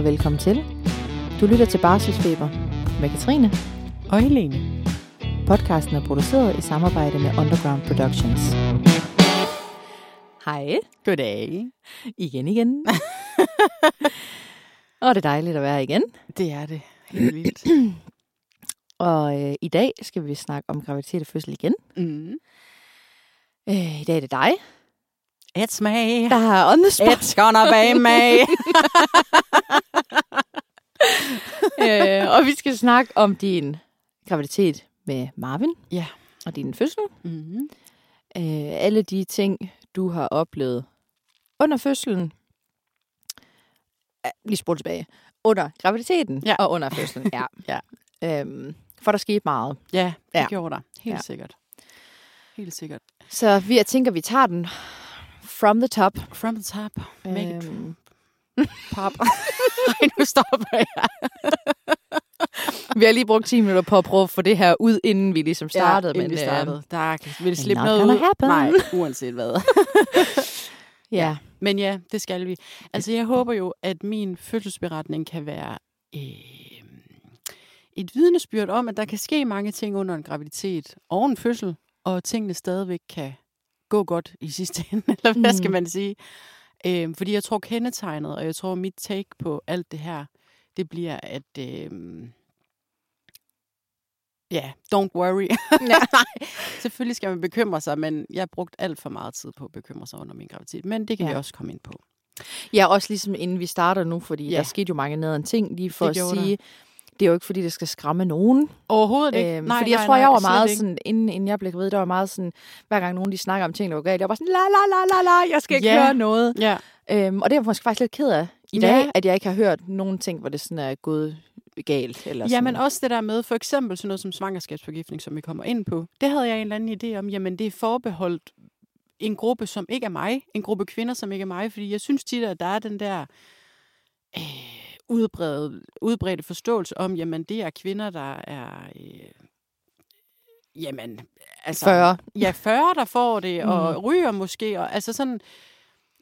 og velkommen til. Du lytter til Barselsfeber med Katrine. Og Helene. Podcasten er produceret i samarbejde med Underground Productions. Hej. Goddag. Igen igen. og det er dejligt at være her igen. Det er det. Helt vildt. Og øh, i dag skal vi snakke om graviditet og fødsel igen. mm. Øh, I dag er det dig, It's me. der har on the spot. It's gonna be me. øh, og vi skal snakke om din graviditet med Marvin. Ja. Og din fødsel. mm. Øh, alle de ting, du har oplevet under fødslen. Ja, lige spol tilbage. Under graviditeten Ja. og under fødslen. Ja. Ja. Øhm, for der skete meget. Ja, det Ja. gjorde der. Helt Ja. sikkert. Helt sikkert. Så vi jeg tænker, vi tager den from the top. From the top. Make it Øhm, pop. Ej, nu stopper jeg. vi har lige brugt 10 minutter på at prøve at få det her ud, inden vi ligesom startede. ja, inden men, vi øh, startede. Der vil slippe not noget ud. happen. Nej, uanset hvad. ja. Men ja, det skal vi. Altså, jeg håber jo, at min fødselsberetning kan være øh, et vidnesbyrd om, at der kan ske mange ting under en graviditet og en fødsel, og tingene stadigvæk kan gå godt i sidste ende, eller hvad Mm. skal man sige? Øh, fordi jeg tror kendetegnet, og jeg tror mit take på alt det her, det bliver, at... Øh, Ja, don't worry. Nej, selvfølgelig skal man bekymre sig, men jeg har brugt alt for meget tid på at bekymre sig under min graviditet. Men det kan Ja. vi også komme ind på. Ja, også ligesom inden vi starter nu, fordi Ja. der skete jo mange nederen ting, lige for Det at gjorde der. Det er jo ikke fordi, det skal skræmme nogen. Overhovedet ikke. Øhm, fordi jeg tror, jeg var meget sådan, inden, inden jeg blev gravid, der var meget sådan, hver gang nogen de snakker om ting, der var galt, jeg var sådan, la la la la la, jeg skal ikke Ja. høre noget. Ja, Øhm, og det er jeg måske faktisk lidt ked af i dag, at jeg ikke har hørt nogen ting, hvor det sådan er gået galt. Eller ja, men sådan. også det der med, for eksempel sådan noget som svangerskabsforgiftning, som vi kommer ind på. Det havde jeg en eller anden idé om, jamen det er forbeholdt en gruppe, som ikke er mig. En gruppe kvinder, som ikke er mig. Fordi jeg synes tit, at der er den der øh, udbredte, udbredte forståelse om, jamen det er kvinder, der er... Øh, jamen, altså... 40. Ja, 40, der får det, og Mhm. ryger måske. Og, altså sådan,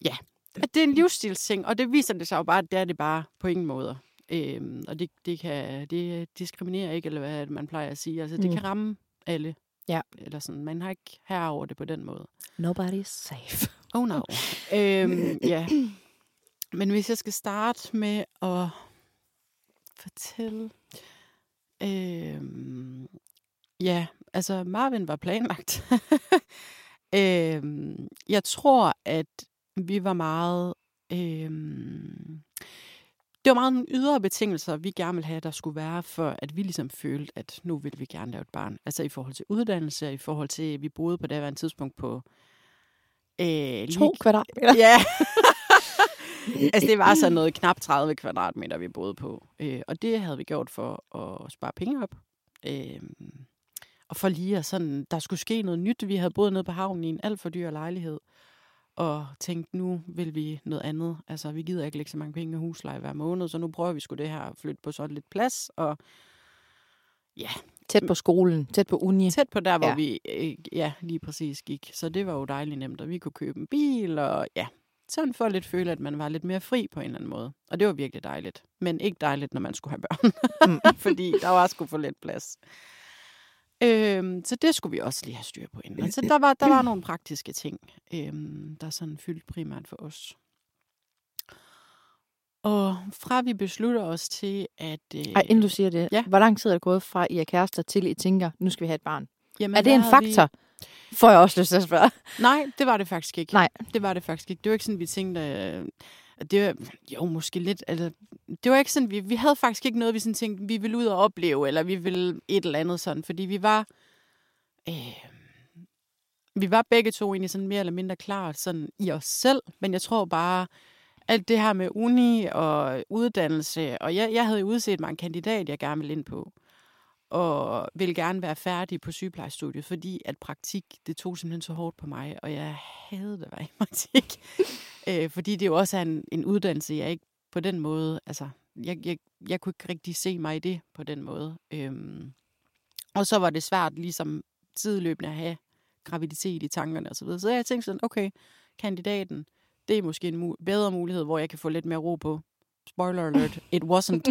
ja, at det er en livsstilsting, og det viser det sig jo bare, at det er det bare på ingen måde. Øhm, og det, det, kan, det diskriminerer ikke, eller hvad man plejer at sige. Altså, det Mm. mm. kan ramme alle. Ja. Eller sådan, man har ikke herre over det på den måde. Nobody's safe. Oh no. øhm, ja. Men hvis jeg skal starte med at fortælle... Øhm, ja, altså Marvin var planlagt. øhm, jeg tror, at vi var meget... Øhm, det var meget nogle ydre betingelser, vi gerne ville have, der skulle være, for at vi ligesom følte, at nu vil vi gerne lave et barn. Altså i forhold til uddannelse, i forhold til, at vi boede på det her tidspunkt på øh, To kvadratmeter. Ja. altså, det var så noget knap 30 kvadratmeter, vi boede på. Øh, og det havde vi gjort for at spare penge op. Øh, og for lige at sådan, der skulle ske noget nyt. Vi havde boet nede på havnen i en alt for dyr lejlighed. Og tænkte, nu vil vi noget andet. Altså, vi gider ikke lægge så mange penge i husleje hver måned, så nu prøver vi sgu det her at flytte på sådan lidt plads. Og ja, Tæt på skolen, tæt på uni. tæt på der, hvor ja. vi øh, ja, lige præcis gik. Så det var jo dejligt nemt, og vi kunne købe en bil, og ja, sådan for at lidt føle, at man var lidt mere fri på en eller anden måde. Og det var virkelig dejligt. Men ikke dejligt, når man skulle have børn. Mm. Fordi der var sgu for lidt plads. Øhm, så det skulle vi også lige have styr på inden. Altså, der var, der var nogle praktiske ting, øhm, der sådan fyldte primært for os. Og fra vi beslutter os til, at... Øh, Ej, inden du siger det, Ja. hvor lang tid er det gået fra, I er kærester, til I tænker, nu skal vi have et barn? jamen, er det en havde vi- faktor? Får jeg også lyst til at spørge. Nej, det var det faktisk ikke. Nej. Det var det faktisk ikke. Det var ikke sådan, vi tænkte... Øh, det var, jo, måske lidt... Altså, det var ikke sådan, vi, vi havde faktisk ikke noget, vi sådan tænkte, vi ville ud og opleve, eller vi ville et eller andet sådan, fordi vi var... Øh, vi var begge to egentlig sådan mere eller mindre klar sådan i os selv, men jeg tror bare, alt det her med uni og uddannelse, og jeg, jeg havde udset mig en kandidat, jeg gerne ville ind på, og ville gerne være færdig på sygeplejestudiet, fordi at praktik, det tog simpelthen så hårdt på mig, og jeg havde det at være i praktik. øh, fordi det jo også er en, en uddannelse, jeg ikke på den måde, altså, jeg, jeg, jeg kunne ikke rigtig se mig i det på den måde. Øhm, og så var det svært ligesom tidløbende at have graviditet i tankerne osv. Så, så jeg tænkte sådan, okay, kandidaten, det er måske en mu- bedre mulighed, hvor jeg kan få lidt mere ro på. spoiler alert, it wasn't.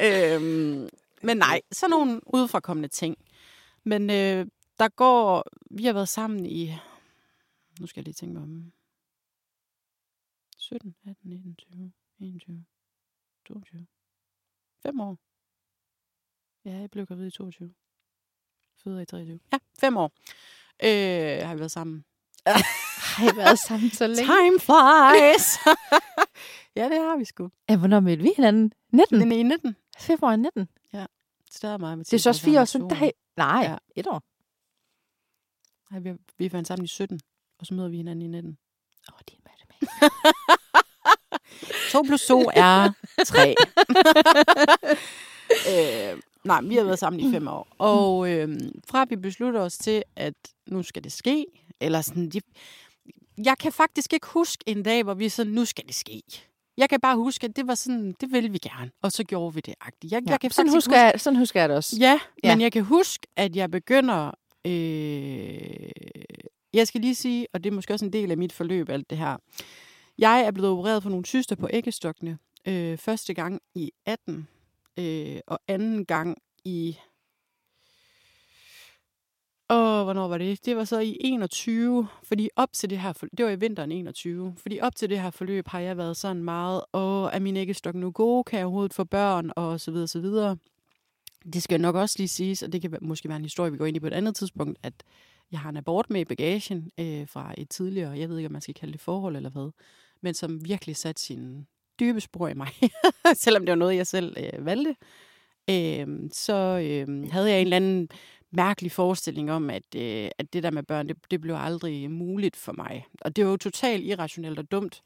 øhm, men nej, sådan nogle udefrakommende ting. Men øh, der går, vi har været sammen i, nu skal jeg lige tænke mig om, 17, 18, 19, 20, 21, 22, 5 år. Ja, jeg blev gravid i 22. Føder i 23. Ja, 5 år øh, har vi været sammen. Har I været sammen så længe? Time flies! ja, det har vi sgu. Ja, hvornår mødte vi hinanden? 19? Den er i 19. Februar 19. Så er meget. Det er så også fire år siden. Nej, nej, Ja. et år. Nej, vi, vi fandt sammen i 17, og så møder vi hinanden i 19. Åh, oh, din matematik. 2 plus 2 er 3. øh, nej, vi har været sammen i fem år. Og øh, fra vi beslutter os til, at nu skal det ske, eller sådan, de, jeg kan faktisk ikke huske en dag, hvor vi sådan, nu skal det ske. Jeg kan bare huske, at det var sådan, det ville vi gerne, og så gjorde vi det. -agtigt. Jeg, Ja, jeg kan sådan, husker huske, jeg, sådan husker jeg det også. Ja, Ja. men jeg kan huske, at jeg begynder... Øh, jeg skal lige sige, og det er måske også en del af mit forløb, alt det her. Jeg er blevet opereret for nogle cyster på æggestokkene. Øh, første gang i 18, øh, og anden gang i... Og hvornår var det? Det var så i 21, fordi op til det her, forløb, det var i vinteren 21, fordi op til det her forløb har jeg været sådan meget, og er min æggestok nu god, kan jeg overhovedet få børn, og så videre, så videre. Det skal nok også lige siges, og det kan måske være en historie, vi går ind i på et andet tidspunkt, at jeg har en abort med i bagagen øh, fra et tidligere, jeg ved ikke, om man skal kalde det forhold eller hvad, men som virkelig satte sine dybe spor i mig, selvom det var noget, jeg selv øh, valgte. Øh, så øh, havde jeg en eller anden mærkelig forestilling om, at, øh, at det der med børn, det, det blev aldrig muligt for mig. Og det var jo totalt irrationelt og dumt.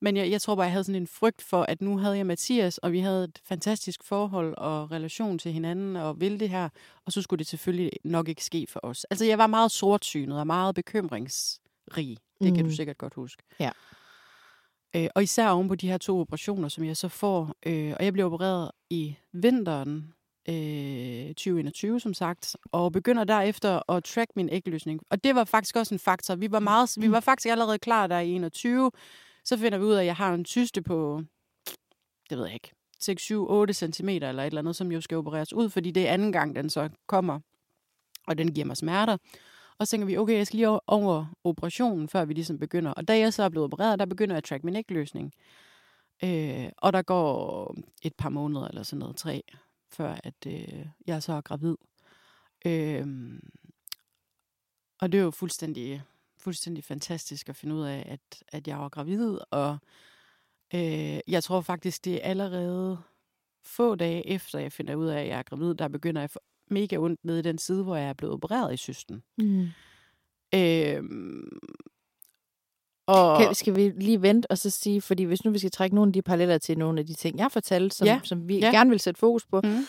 Men jeg, jeg tror bare, jeg havde sådan en frygt for, at nu havde jeg Mathias, og vi havde et fantastisk forhold og relation til hinanden, og ville det her, og så skulle det selvfølgelig nok ikke ske for os. Altså, jeg var meget sortsynet og meget bekymringsrig. Det mm. kan du Mm. sikkert godt huske. Ja. Øh, og især oven på de her to operationer, som jeg så får. Øh, og jeg blev opereret i vinteren øh, 2021, som sagt, og begynder derefter at track min ægløsning. Og det var faktisk også en faktor. Vi var, meget, vi var faktisk allerede klar der i 21. Så finder vi ud af, at jeg har en tyste på, det ved jeg ikke, 6, 7, 8 cm eller et eller andet, som jo skal opereres ud, fordi det er anden gang, den så kommer, og den giver mig smerter. Og så tænker vi, okay, jeg skal lige over, over operationen, før vi ligesom begynder. Og da jeg så er blevet opereret, der begynder jeg at track min ægløsning. Øh, og der går et par måneder eller sådan noget, tre, før at øh, jeg så er gravid. Øh, og det er jo fuldstændig, fuldstændig fantastisk at finde ud af, at, at jeg var gravid. Og øh, jeg tror faktisk, det er allerede få dage efter, jeg finder ud af, at jeg er gravid, der begynder jeg at få mega ondt nede i den side, hvor jeg er blevet opereret i cysten. Mm. Øh, og, Kan, skal vi lige vente og så sige, fordi hvis nu vi skal trække nogle af de paralleller til nogle af de ting, jeg fortalte, som, Ja. ja. som vi Ja. ja. gerne vil sætte fokus på, Mm.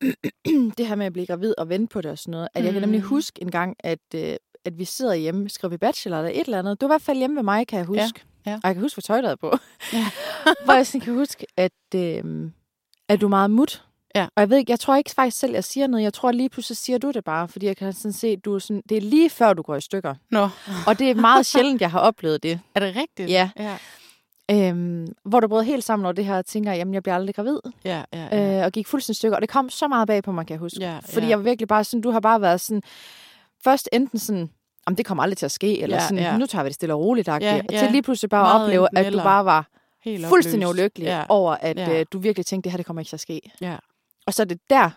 det her med at blive gravid og vente på det og sådan noget, at jeg kan nemlig Mm. huske en gang, at, øh, at vi sidder hjemme, skriver vi bachelor eller et eller andet. Du var i hvert fald hjemme ved mig, kan jeg Ja, huske. ja. Og jeg kan huske, hvad tøj der er på. Ja. Hvor jeg sådan kan huske, at, øh, at du er meget mut. Ja. Og jeg ved ikke, jeg tror ikke faktisk selv, jeg siger noget. Jeg tror lige pludselig siger du det bare, fordi jeg kan sådan se, du er sådan, det er lige før du går i stykker. Nå, Og det er meget sjældent, jeg har oplevet det. er det rigtigt? Ja. Ja, Øhm, hvor du brød helt sammen over det her, og tænker, jamen jeg bliver aldrig gravid. ja, ja. ja. Øh, og gik fuldstændig stykker. Og det kom så meget bag på mig, kan jeg huske. Ja, Fordi ja. jeg var virkelig bare sådan, du har bare været sådan, først enten sådan, om det kommer aldrig til at ske, eller Ja, sådan, ja. nu tager vi det stille og roligt, ja, Ja, og til lige pludselig bare at opleve, at du bare var Helt fuldstændig opløst. ulykkelig Ja. over, at ja. øh, du virkelig tænkte, det her det kommer ikke til at ske. Ja. Og så er det der,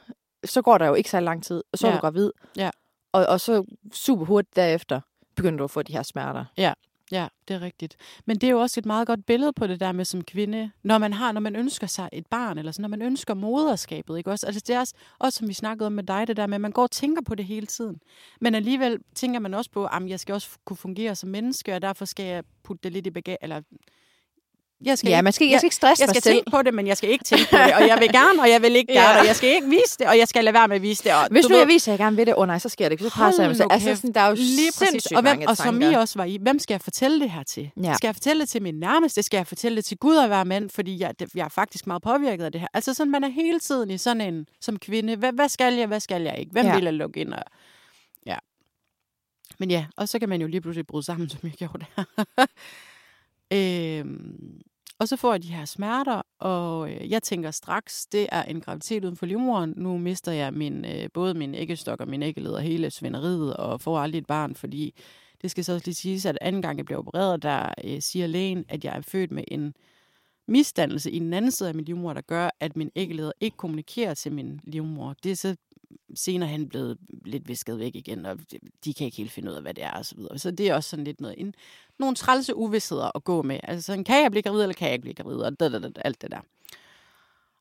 så går der jo ikke så lang tid, og så er Ja. du gravid. Ja. Og, og så super hurtigt derefter begynder du at få de her smerter. Ja, det er rigtigt. Men det er jo også et meget godt billede på det der med som kvinde, når man har, når man ønsker sig et barn, eller sådan, når man ønsker moderskabet, ikke også? Altså det er også, også som vi snakkede om med dig, det der med, at man går og tænker på det hele tiden. Men alligevel tænker man også på, at jeg skal også kunne fungere som menneske, og derfor skal jeg putte det lidt i bagage, eller jeg skal Ja, ikke- man skal, jeg skal ikke stresse jeg skal selv. tænke på det, men jeg skal ikke tænke på det, og jeg vil gerne, og jeg vil ikke Ja. gerne, og jeg skal ikke vise det, og jeg skal lade være med at vise det. Og Hvis du nu ved- jeg viser, at jeg gerne vil det, åh oh, nej, så sker det ikke. Så presser jeg mig selv. Altså, sådan, der er jo Lige præcis. Og, hvem, og som. I også var i, hvem skal jeg fortælle det her til? Ja. Skal jeg fortælle det til min nærmeste? Skal jeg fortælle det til Gud at være mand? Fordi jeg, jeg er faktisk meget påvirket af det her. Altså sådan, man er hele tiden i sådan en, som kvinde, hvad, hvad skal jeg, hvad skal jeg ikke? Hvem Ja. vil jeg lukke ind? Og, ja. Men ja, og så kan man jo lige pludselig bryde sammen, som jeg gjorde der. øhm, og så får jeg de her smerter, og øh, jeg tænker straks, det er en graviditet uden for livmoderen. Nu mister jeg min, øh, både min æggestok og min æggeled og hele svinderiet, og får aldrig et barn, fordi det skal så også lige siges, at anden gang jeg bliver opereret, der øh, siger lægen, at jeg er født med en misdannelse i den anden side af min livmor, der gør, at min æggeleder ikke kommunikerer til min livmor. Det er så senere hen blevet lidt visket væk igen, og de kan ikke helt finde ud af, hvad det er, og så videre. Så det er også sådan lidt noget, en, nogle trælse uvidsheder at gå med. Altså sådan, kan jeg blive gravid, eller kan jeg ikke blive gravid, og da, da, da, alt det der.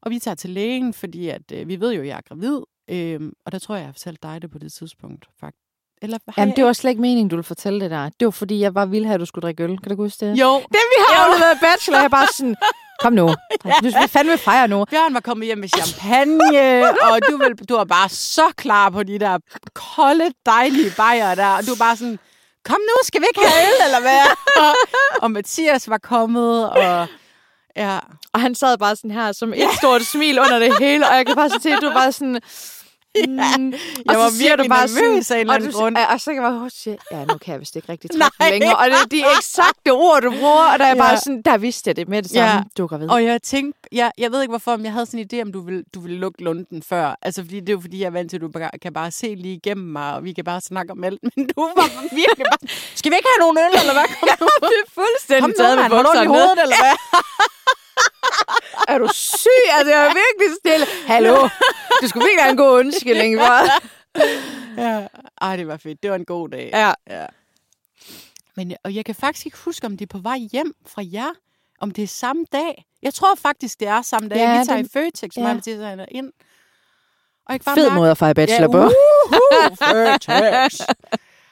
Og vi tager til lægen, fordi at, øh, vi ved jo, at jeg er gravid, øh, og der tror jeg, jeg har fortalt dig det på det tidspunkt, faktisk. Eller Jamen, det var slet ikke meningen, du ville fortælle det der. Det var, fordi jeg bare ville have, at du skulle drikke øl. Kan du huske det? Jo. Det, vi har jo været bachelor. Jeg bare sådan, kom nu. Du skal fandme fejre nu. Bjørn var kommet hjem med champagne, og du, vil, du var bare så klar på de der kolde, dejlige bajer der. Og du var bare sådan, kom nu, skal vi ikke have øl, eller hvad? og, og Mathias var kommet, og... Ja. Og han sad bare sådan her, som et stort smil under det hele, og jeg kan bare se, at du var sådan, Mm. jeg var virkelig bare nervøs af en eller anden grund. Og så kan jeg bare sige, ja, nu kan jeg vist ikke rigtig trække længere. Og det er de eksakte ord, du bruger, og der er ja. bare sådan, der vidste jeg det med det samme. Ja. Du er gravid. Og jeg tænkte, jeg, jeg ved ikke hvorfor, men jeg havde sådan en idé, om du ville, du ville lukke lunden før. Altså, fordi det er jo fordi, jeg er vant til, at du kan bare se lige igennem mig, og vi kan bare snakke om alt. Men du var virkelig bare, skal vi ikke have nogen øl, eller hvad? Kom ja, det er fuldstændig Kom taget med bukserne i hovedet, eller hvad? er du syg? Altså, jeg er virkelig stille. Hallo? Du skulle virkelig have en god undskyldning, for. ja. Ej, det var fedt. Det var en god dag. Ja. ja. Men, og jeg kan faktisk ikke huske, om det er på vej hjem fra jer. Om det er samme dag. Jeg tror faktisk, det er samme dag. Ja, vi tager den... i Føtex, ja. mig og Mathias ind. Og jeg kan bare Fed mærke... måde at fejre bachelor på. Ja,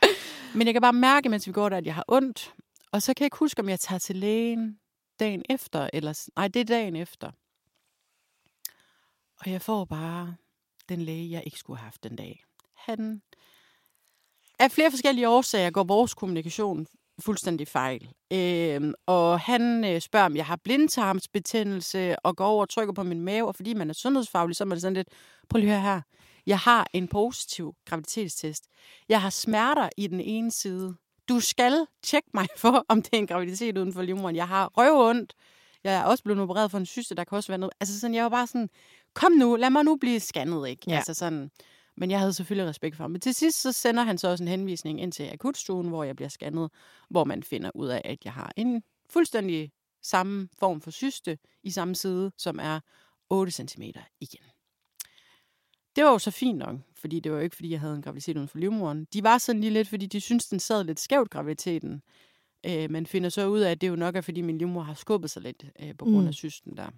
Men jeg kan bare mærke, mens vi går der, at jeg har ondt. Og så kan jeg ikke huske, om jeg tager til lægen dagen efter, eller nej, det er dagen efter. Og jeg får bare den læge, jeg ikke skulle have haft den dag. Han, af flere forskellige årsager går vores kommunikation fuldstændig fejl. Øh, og han øh, spørger, om jeg har blindtarmsbetændelse, og går over og trykker på min mave, og fordi man er sundhedsfaglig, så er man sådan lidt, prøv lige at høre her, jeg har en positiv graviditetstest. Jeg har smerter i den ene side du skal tjekke mig for, om det er en graviditet uden for livmoderen. Jeg har røv Jeg er også blevet opereret for en syste, der kan også være noget. Altså sådan, jeg var bare sådan, kom nu, lad mig nu blive scannet, ikke? Ja. Altså sådan, men jeg havde selvfølgelig respekt for ham. Men til sidst, så sender han så også en henvisning ind til akutstuen, hvor jeg bliver scannet, hvor man finder ud af, at jeg har en fuldstændig samme form for syste i samme side, som er 8 cm igen. Det var jo så fint nok, fordi det var jo ikke, fordi jeg havde en graviditet uden for livmoderen. De var sådan lige lidt, fordi de syntes, den sad lidt skævt, graviditeten. Øh, man finder så ud af, at det jo nok er, fordi min livmor har skubbet sig lidt øh, på grund af mm. systen der.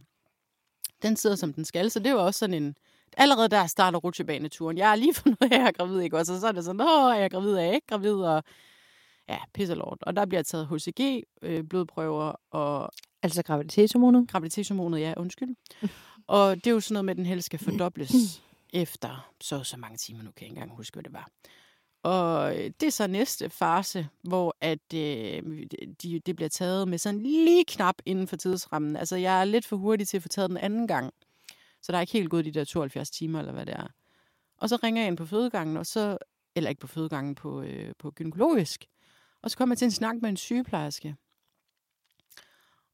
Den sidder, som den skal, så det var også sådan en... Allerede der starter rutsjebaneturen. Jeg er lige fundet at jeg er gravid, ikke? Og så, så er det sådan, åh, er jeg gravid, er jeg ikke gravid? Og ja, pisselort. Og der bliver taget HCG, øh, blodprøver og... Altså graviditetshormonet? Graviditetshormonet, ja, undskyld. og det er jo sådan noget med, at den helst skal fordobles efter så så mange timer, nu kan jeg ikke engang huske, hvad det var. Og øh, det er så næste fase, hvor at øh, de, det bliver taget med sådan lige knap inden for tidsrammen. Altså, jeg er lidt for hurtig til at få taget den anden gang. Så der er ikke helt gået de der 72 timer, eller hvad det er. Og så ringer jeg ind på fødegangen, og så, eller ikke på fødegangen, på, øh, på gynekologisk. Og så kommer jeg til en snak med en sygeplejerske.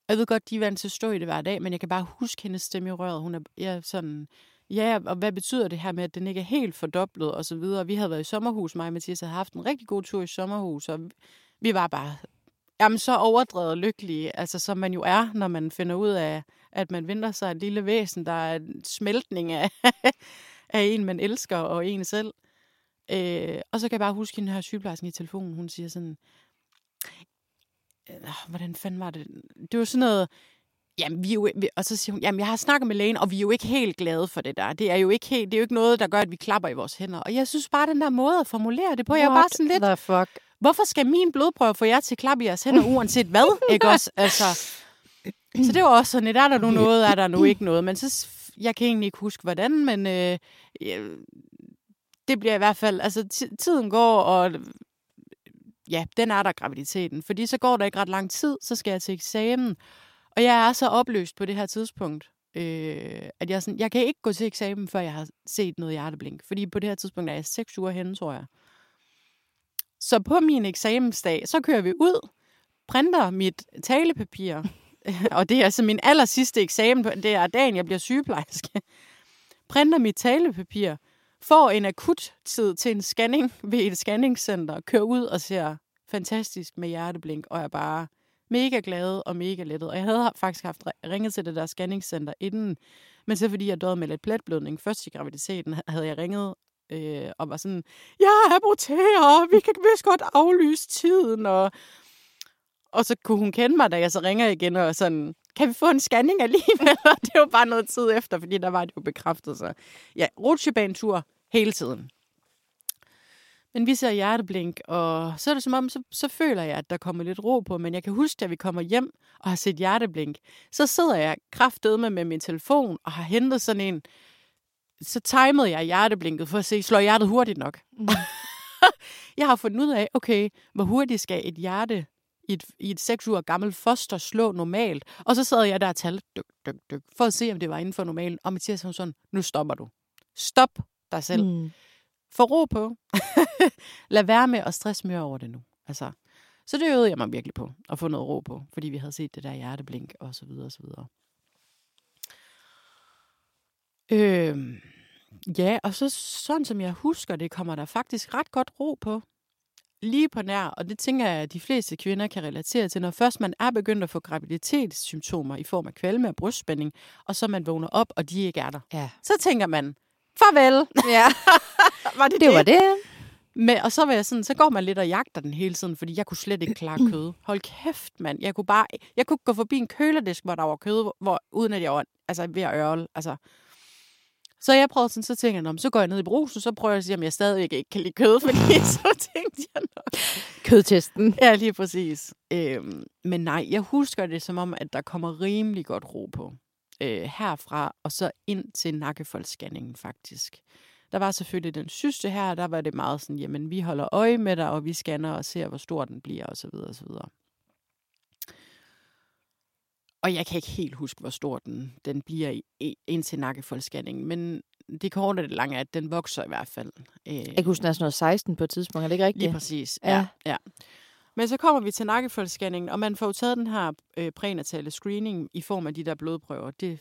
Jeg ved godt, de er vant til at stå i det hver dag, men jeg kan bare huske hendes stemme i røret. Hun er jeg er sådan, Ja, og hvad betyder det her med, at den ikke er helt fordoblet og så videre? Vi havde været i sommerhus, mig og Mathias havde haft en rigtig god tur i sommerhus, og vi var bare jamen, så overdrevet lykkelige, altså som man jo er, når man finder ud af, at man venter sig et lille væsen, der er en smeltning af, af en, man elsker, og en selv. Øh, og så kan jeg bare huske hende her sygeplejersken i telefonen, hun siger sådan, øh, hvordan fanden var det? Det var sådan noget, Jamen, vi er jo, og så siger hun, jamen, jeg har snakket med lægen, og vi er jo ikke helt glade for det der. Det er jo ikke, helt, det er jo ikke noget, der gør, at vi klapper i vores hænder. Og jeg synes bare, den der måde at formulere det på, What jeg er bare sådan lidt... the fuck? Hvorfor skal min blodprøve få jer til at klappe i jeres hænder, uanset hvad? ikke også? Altså, så det var også sådan lidt, er der nu noget, er der nu ikke noget? Men så, jeg kan egentlig ikke huske, hvordan, men øh, det bliver i hvert fald, altså tiden går, og ja, den er der graviditeten. Fordi så går der ikke ret lang tid, så skal jeg til eksamen. Og jeg er så opløst på det her tidspunkt, øh, at jeg, sådan, jeg kan ikke gå til eksamen, før jeg har set noget hjerteblink. Fordi på det her tidspunkt er jeg seks uger henne, tror jeg. Så på min eksamensdag, så kører vi ud, printer mit talepapir, og det er altså min aller sidste eksamen, det er dagen, jeg bliver sygeplejerske, printer mit talepapir, får en akut tid til en scanning ved et scanningscenter, kører ud og ser fantastisk med hjerteblink, og er bare mega glad og mega lettet. Og jeg havde faktisk haft ringet til det der scanningscenter inden, men så fordi jeg døde med lidt pletblødning først i graviditeten, havde jeg ringet øh, og var sådan, jeg aborterer, vi kan vist godt aflyse tiden, og og så kunne hun kende mig, da jeg så ringer igen, og sådan, kan vi få en scanning alligevel? Og det var bare noget tid efter, fordi der var det jo bekræftet. Så ja, rutsjebanetur hele tiden. Men vi ser hjerteblink, og så er det som om, så, så føler jeg, at der kommer lidt ro på. Men jeg kan huske, at vi kommer hjem og har set hjerteblink. Så sidder jeg kraftedme med min telefon og har hentet sådan en. Så timede jeg hjerteblinket for at se, slår hjertet hurtigt nok? Mm. jeg har fundet ud af, okay, hvor hurtigt skal et hjerte i et, i et 6 uger gammelt foster slå normalt. Og så sad jeg der og talte dyk, dyk, dyk, for at se, om det var inden for normalen. Og Mathias var sådan, nu stopper du. Stop dig selv. Mm. Få ro på. Lad være med at stresse mere over det nu. Altså, så det øvede jeg mig virkelig på, at få noget ro på, fordi vi havde set det der hjerteblink, og så videre, og så videre. Øhm, ja, og så sådan som jeg husker det, kommer der faktisk ret godt ro på. Lige på nær, og det tænker jeg, at de fleste kvinder kan relatere til, når først man er begyndt at få graviditetssymptomer i form af kvalme og brystspænding, og så man vågner op, og de ikke er der. Ja. Så tænker man, farvel, ja, var det det var det. Men, og så var jeg sådan, så går man lidt og jagter den hele tiden, fordi jeg kunne slet ikke klare kød. Hold kæft, mand. Jeg kunne bare, jeg kunne gå forbi en køledisk, hvor der var kød, hvor, uden at jeg var altså, ved at ørle. Altså. Så jeg prøvede sådan, så tænkte jeg, "Nå, men så går jeg ned i brusen, så prøver jeg at sige, om jeg stadigvæk ikke kan lide kød, fordi så tænkte jeg nok. Kødtesten. Ja, lige præcis. Øhm, men nej, jeg husker det som om, at der kommer rimelig godt ro på. Øh, herfra og så ind til nakkefoldsscanningen faktisk. Der var selvfølgelig den syste her, der var det meget sådan, jamen vi holder øje med dig, og vi scanner og ser, hvor stor den bliver, og så videre, og så videre. Og jeg kan ikke helt huske, hvor stor den, den bliver i, i, indtil nakkefoldsscanningen, men det korte og det lange er, at den vokser i hvert fald. Jeg kan huske, den er sådan noget 16 på et tidspunkt, er det ikke rigtigt? Lige præcis, Ja. ja. ja. Men så kommer vi til nakkefoldsscanningen, og man får jo taget den her øh, prænatale screening i form af de der blodprøver. Det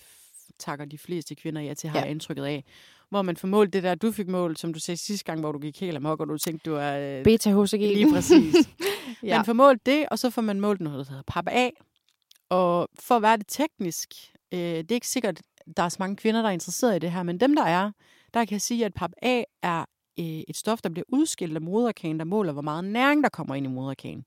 takker de fleste kvinder ja til, har Ja. indtrykket af. Hvor man får målt det der, du fik målt, som du sagde sidste gang, hvor du gik helt amok, og du tænkte, du er... Øh, Beta-HCG. lige præcis. ja. Man får målt det, og så får man målt noget, der hedder PAP A. Og for at være det teknisk, øh, det er ikke sikkert, der er så mange kvinder, der er interesseret i det her, men dem, der er, der kan jeg sige, at PAP A er et stof, der bliver udskilt af moderkagen, der måler, hvor meget næring, der kommer ind i moderkagen.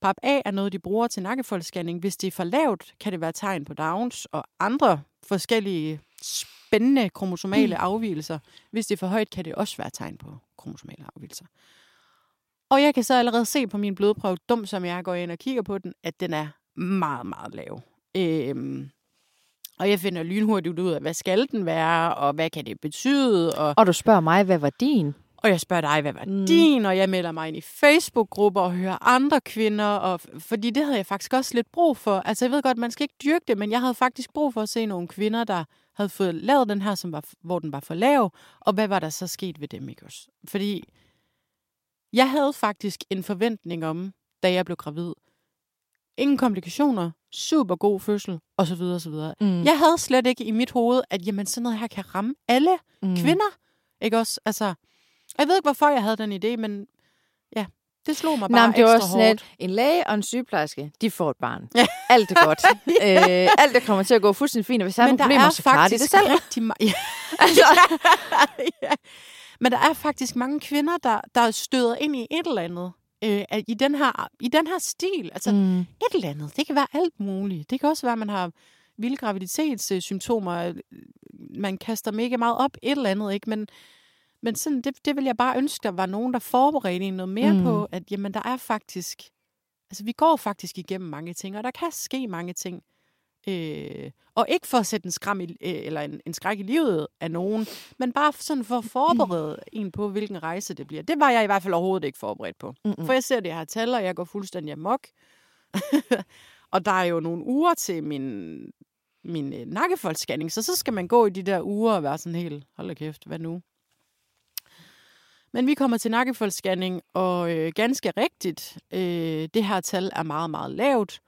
PAP A er noget, de bruger til nakkefoldsscanning. Hvis det er for lavt, kan det være tegn på Downs og andre forskellige spændende kromosomale afvielser. Hvis det er for højt, kan det også være tegn på kromosomale afvielser. Og jeg kan så allerede se på min blodprøve, dum som jeg går ind og kigger på den, at den er meget, meget lav. Øhm, og jeg finder lynhurtigt ud af, hvad skal den være, og hvad kan det betyde, og, Og du spørger mig, hvad var din? og jeg spørger dig, hvad var Mm. din, og jeg melder mig ind i Facebook-grupper og hører andre kvinder, og, fordi det havde jeg faktisk også lidt brug for. Altså jeg ved godt, man skal ikke dyrke det, men jeg havde faktisk brug for at se nogle kvinder, der havde fået lavet den her, som var, hvor den var for lav, og hvad var der så sket ved dem, ikke også? Fordi jeg havde faktisk en forventning om, da jeg blev gravid, ingen komplikationer, super god fødsel, og så videre, og så videre. Mm. Jeg havde slet ikke i mit hoved, at jamen, sådan noget her kan ramme alle mm. kvinder. Ikke også? Altså, jeg ved ikke, hvorfor jeg havde den idé, men ja, det slog mig Nå, bare men det var også hårdt. en læge og en sygeplejerske, de får et barn. Ja. Alt er godt. øh, alt er kommer til at gå fuldstændig fint, og hvis der er Men nogle problemer, så klarer de det selv. rigtig ma- ja. Altså, ja. Men der er faktisk mange kvinder, der, der støder ind i et eller andet. Øh, i, den her, I den her stil. Altså, mm. et eller andet. Det kan være alt muligt. Det kan også være, at man har vilde graviditetssymptomer. Man kaster mega meget op. Et eller andet, ikke? Men, men sådan, det, det vil jeg bare ønske, der var nogen, der forberedte en noget mere mm. på, at jamen, der er faktisk... Altså, vi går faktisk igennem mange ting, og der kan ske mange ting. Øh, og ikke for at sætte en, skram i, øh, eller en, en skræk i livet af nogen, men bare sådan for at forberede en på, hvilken rejse det bliver. Det var jeg i hvert fald overhovedet ikke forberedt på. Mm-mm. For jeg ser det her tal, og jeg går fuldstændig amok. og der er jo nogle uger til min, min øh, nakkefoldsscanning, så så skal man gå i de der uger og være sådan helt, hold da kæft, hvad nu? Men vi kommer til nakkefoldsscanning, og øh, ganske rigtigt, øh, det her tal er meget, meget lavt.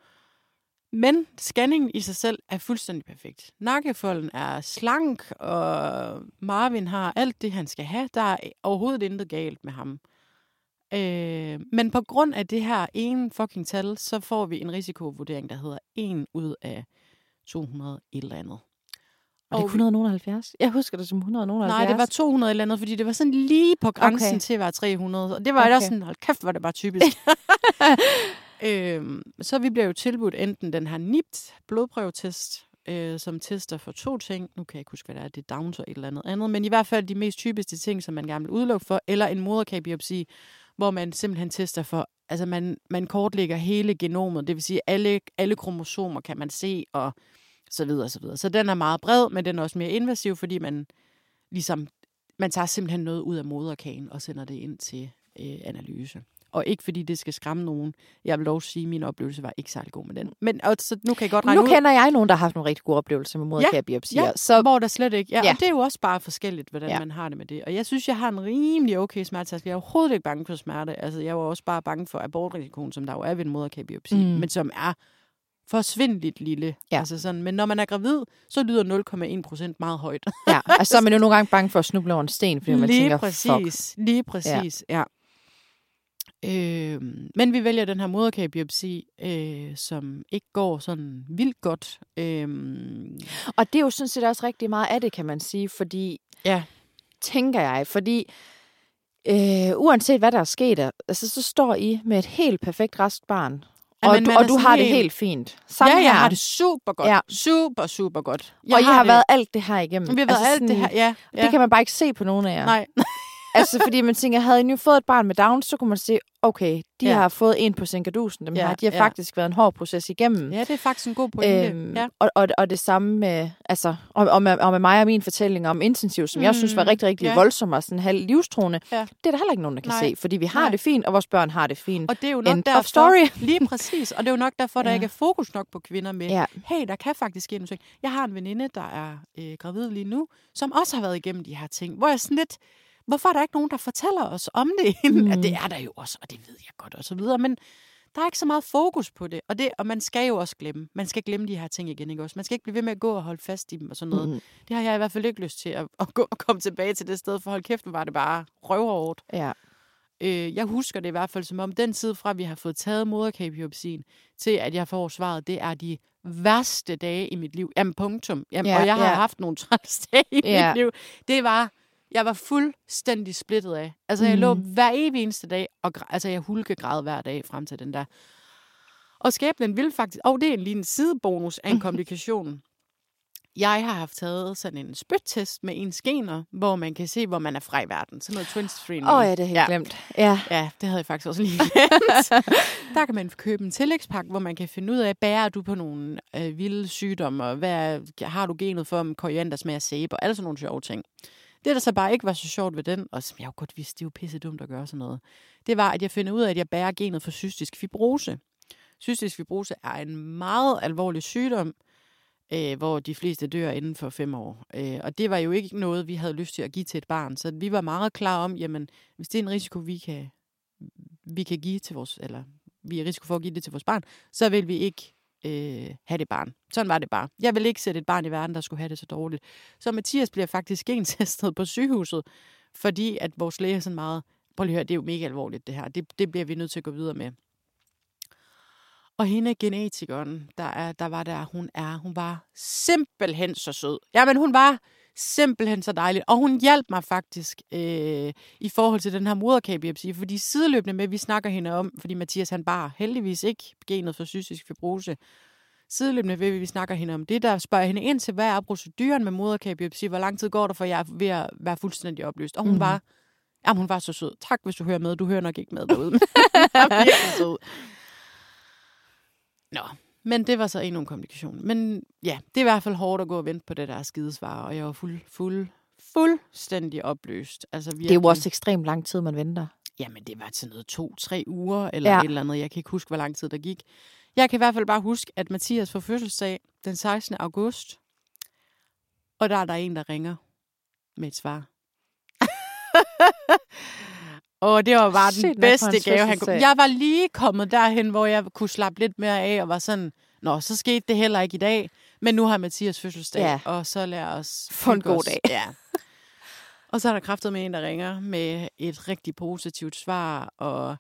Men scanningen i sig selv er fuldstændig perfekt. Nakkefolden er slank, og Marvin har alt det, han skal have. Der er overhovedet intet galt med ham. Øh, men på grund af det her ene fucking tal, så får vi en risikovurdering, der hedder 1 ud af 200 et eller andet. Var det ikke 170? Jeg husker det som 170. Nej, det var 200 eller andet, fordi det var sådan lige på grænsen Okay. til at være 300. Og det var okay. også sådan, hold kæft, var det bare typisk. Øh, så vi bliver jo tilbudt enten den her NIPT blodprøvetest, øh, som tester for to ting. Nu kan jeg ikke huske, hvad det er. Det er Downs og et eller andet andet. Men i hvert fald de mest typiske ting, som man gerne vil udelukke for. Eller en moderkagebiopsi, hvor man simpelthen tester for, altså man, man kortlægger hele genomet. Det vil sige, alle, alle kromosomer kan man se, og så videre, så videre. Så den er meget bred, men den er også mere invasiv, fordi man ligesom, man tager simpelthen noget ud af moderkagen og sender det ind til øh, analyse. Og ikke fordi det skal skræmme nogen. Jeg vil dog sige, at min oplevelse var ikke særlig god med den. Men og, så nu kan jeg godt regne Nu ud, kender jeg nogen, der har haft nogle rigtig gode oplevelser med moderkagebiopsier. ja, så hvor der slet ikke... Ja, Ja. ja. Og det er jo også bare forskelligt, hvordan Ja. ja. man har det med det. Og jeg synes, jeg har en rimelig okay smertetest. Jeg er overhovedet ikke bange for smerte. Altså, jeg var også bare bange for abortrisikoen, som der jo er ved en moderkagebiopsi, mm. men som er forsvindeligt lille. Ja. Altså sådan, men når man er gravid, så lyder 0,1 procent meget højt. ja, altså, så er man jo nogle gange bange for at snuble over en sten, fordi man lige tænker, præcis, fuck. Lige præcis, ja. ja. Øh, men vi vælger den her moderkagebiopsi, øh, som ikke går sådan vildt godt. Øh, Og det er jo sådan set også rigtig meget af det, kan man sige, fordi, ja, tænker jeg, fordi øh, uanset hvad der er sket, altså, så står I med et helt perfekt rask barn, og, Jamen, du, og du sådan har det helt- helt fint. Sammen ja, jeg her, har det super godt. Ja. Super, super godt. Jeg og I har det, været alt det her igennem. Vi har været altså, alt det her, ja. ja. Det kan man bare ikke se på nogen af jer. Nej, Altså, fordi man tænker, havde I nu fået et barn med Down, så kunne man se, okay, de Ja. har fået en på Sinkadusen. Dem Ja, har, de har ja. faktisk været en hård proces igennem. ja, det er faktisk en god pointe. Øhm, ja. og, og, og det samme med, altså, og, og, med, og med mig og min fortælling om intensiv, som mm, jeg synes var Mm, rigtig, rigtig ja. voldsom og sådan halv livstruende, Ja. det er der heller ikke nogen, der kan Nej. se, fordi vi har Nej. det fint, og vores børn har det fint. Og det er jo nok End derfor, story. lige præcis, og det er jo nok derfor, der Ja. ikke er fokus nok på kvinder med, Ja. hey, der kan faktisk ske nogle ting. Jeg har en veninde, der er øh, gravid lige nu, som også har været igennem de her ting, hvor jeg sådan lidt, hvorfor er der ikke nogen, der fortæller os om det? Mm. Mm. Ja, det er der jo også, og det ved jeg godt, og så videre, men der er ikke så meget fokus på det, og, det, og man skal jo også glemme. Man skal glemme de her ting igen, ikke også? Man skal ikke blive ved med at gå og holde fast i dem og sådan noget. Mm. Mm. Det har jeg i hvert fald ikke lyst til at, at gå og komme tilbage til det sted, for hold kæft, var det bare røverhårdt. Ja. Øh, jeg husker det i hvert fald som om, den tid fra, vi har fået taget moderkagebiopsien, til at jeg får svaret, det er de værste dage i mit liv. Jamen, punktum. Jamen, Ja, ja, og jeg har ja. haft nogle træls dage i Ja. mit liv. Det var, jeg var fuldstændig splittet af. Altså, jeg lå Mhm. hver evig eneste dag, og altså, jeg hulkegræd hver dag frem til den der. Og skæbnen vil faktisk, og det er lige en sidebonus af en komplikation. Jeg har haft taget sådan en spyttest med ens gener, hvor man kan se, hvor man er fra i verden. Sådan noget twins screening. Åh oh, ja, det er helt Ja. glemt. Ja. Ja, det havde jeg faktisk også lige glemt. Der kan man købe en tillægspakke, hvor man kan finde ud af, bærer du på nogle øh, vilde sygdomme, og hvad har du genet for, om koriander smager sæbe, og alle sådan nogle sjove ting. Det, der så bare ikke var så sjovt ved den, og som jeg jo godt vidste, det er jo pisse dumt at gøre sådan noget, det var, at jeg finder ud af, at jeg bærer genet for cystisk fibrose. Cystisk fibrose er en meget alvorlig sygdom, øh, hvor de fleste dør inden for fem år. Øh, og det var jo ikke noget, vi havde lyst til at give til et barn. Så vi var meget klar om, jamen, hvis det er en risiko, vi kan, vi kan give til vores, eller vi er i risiko for at give det til vores barn, så vil vi ikke øh, have det barn. Sådan var det bare. Jeg vil ikke sætte et barn i verden, der skulle have det så dårligt. Så Mathias bliver faktisk gentestet på sygehuset, fordi at vores læge er sådan meget, prøv lige at høre, det er jo mega alvorligt det her. Det, det bliver vi nødt til at gå videre med. Og hende genetikeren, der, er, der var der, hun er, hun var simpelthen så sød. Jamen, hun var simpelthen så dejlig. Og hun hjalp mig faktisk øh, i forhold til den her moderkagebiopsi, fordi sideløbende med, vi snakker hende om, fordi Mathias han bar heldigvis ikke genet for cystisk fibrose, sideløbende ved, at vi snakker hende om det, der spørger hende ind til, hvad er proceduren med moderkagebiopsi, hvor lang tid går der, for jeg er ved at være fuldstændig oplyst. Og hun mm. var, jamen, hun var så sød. Tak, hvis du hører med. Du hører nok ikke med derude. Nå, men det var så endnu en komplikation. Men ja, det er i hvert fald hårdt at gå og vente på det der skidesvar, og jeg var fuld, fuld, fuldstændig opløst. Altså, Det er jo også ekstremt lang tid, man venter. Jamen, det var til noget to-tre uger, eller ja. et eller andet. Jeg kan ikke huske, hvor lang tid der gik. Jeg kan i hvert fald bare huske, at Mathias får fødselsdag den 16. august, og der er der en, der ringer med et svar. og det var bare den bedste gave, han kunne. Jeg var lige kommet derhen, hvor jeg kunne slappe lidt mere af, og var sådan, Nå, så skete det heller ikke i dag, men nu har Mathias fødselsdag, Ja. og så lad os... Få en god dag. Ja. Og så er der kræftet med en, der ringer med et rigtig positivt svar, og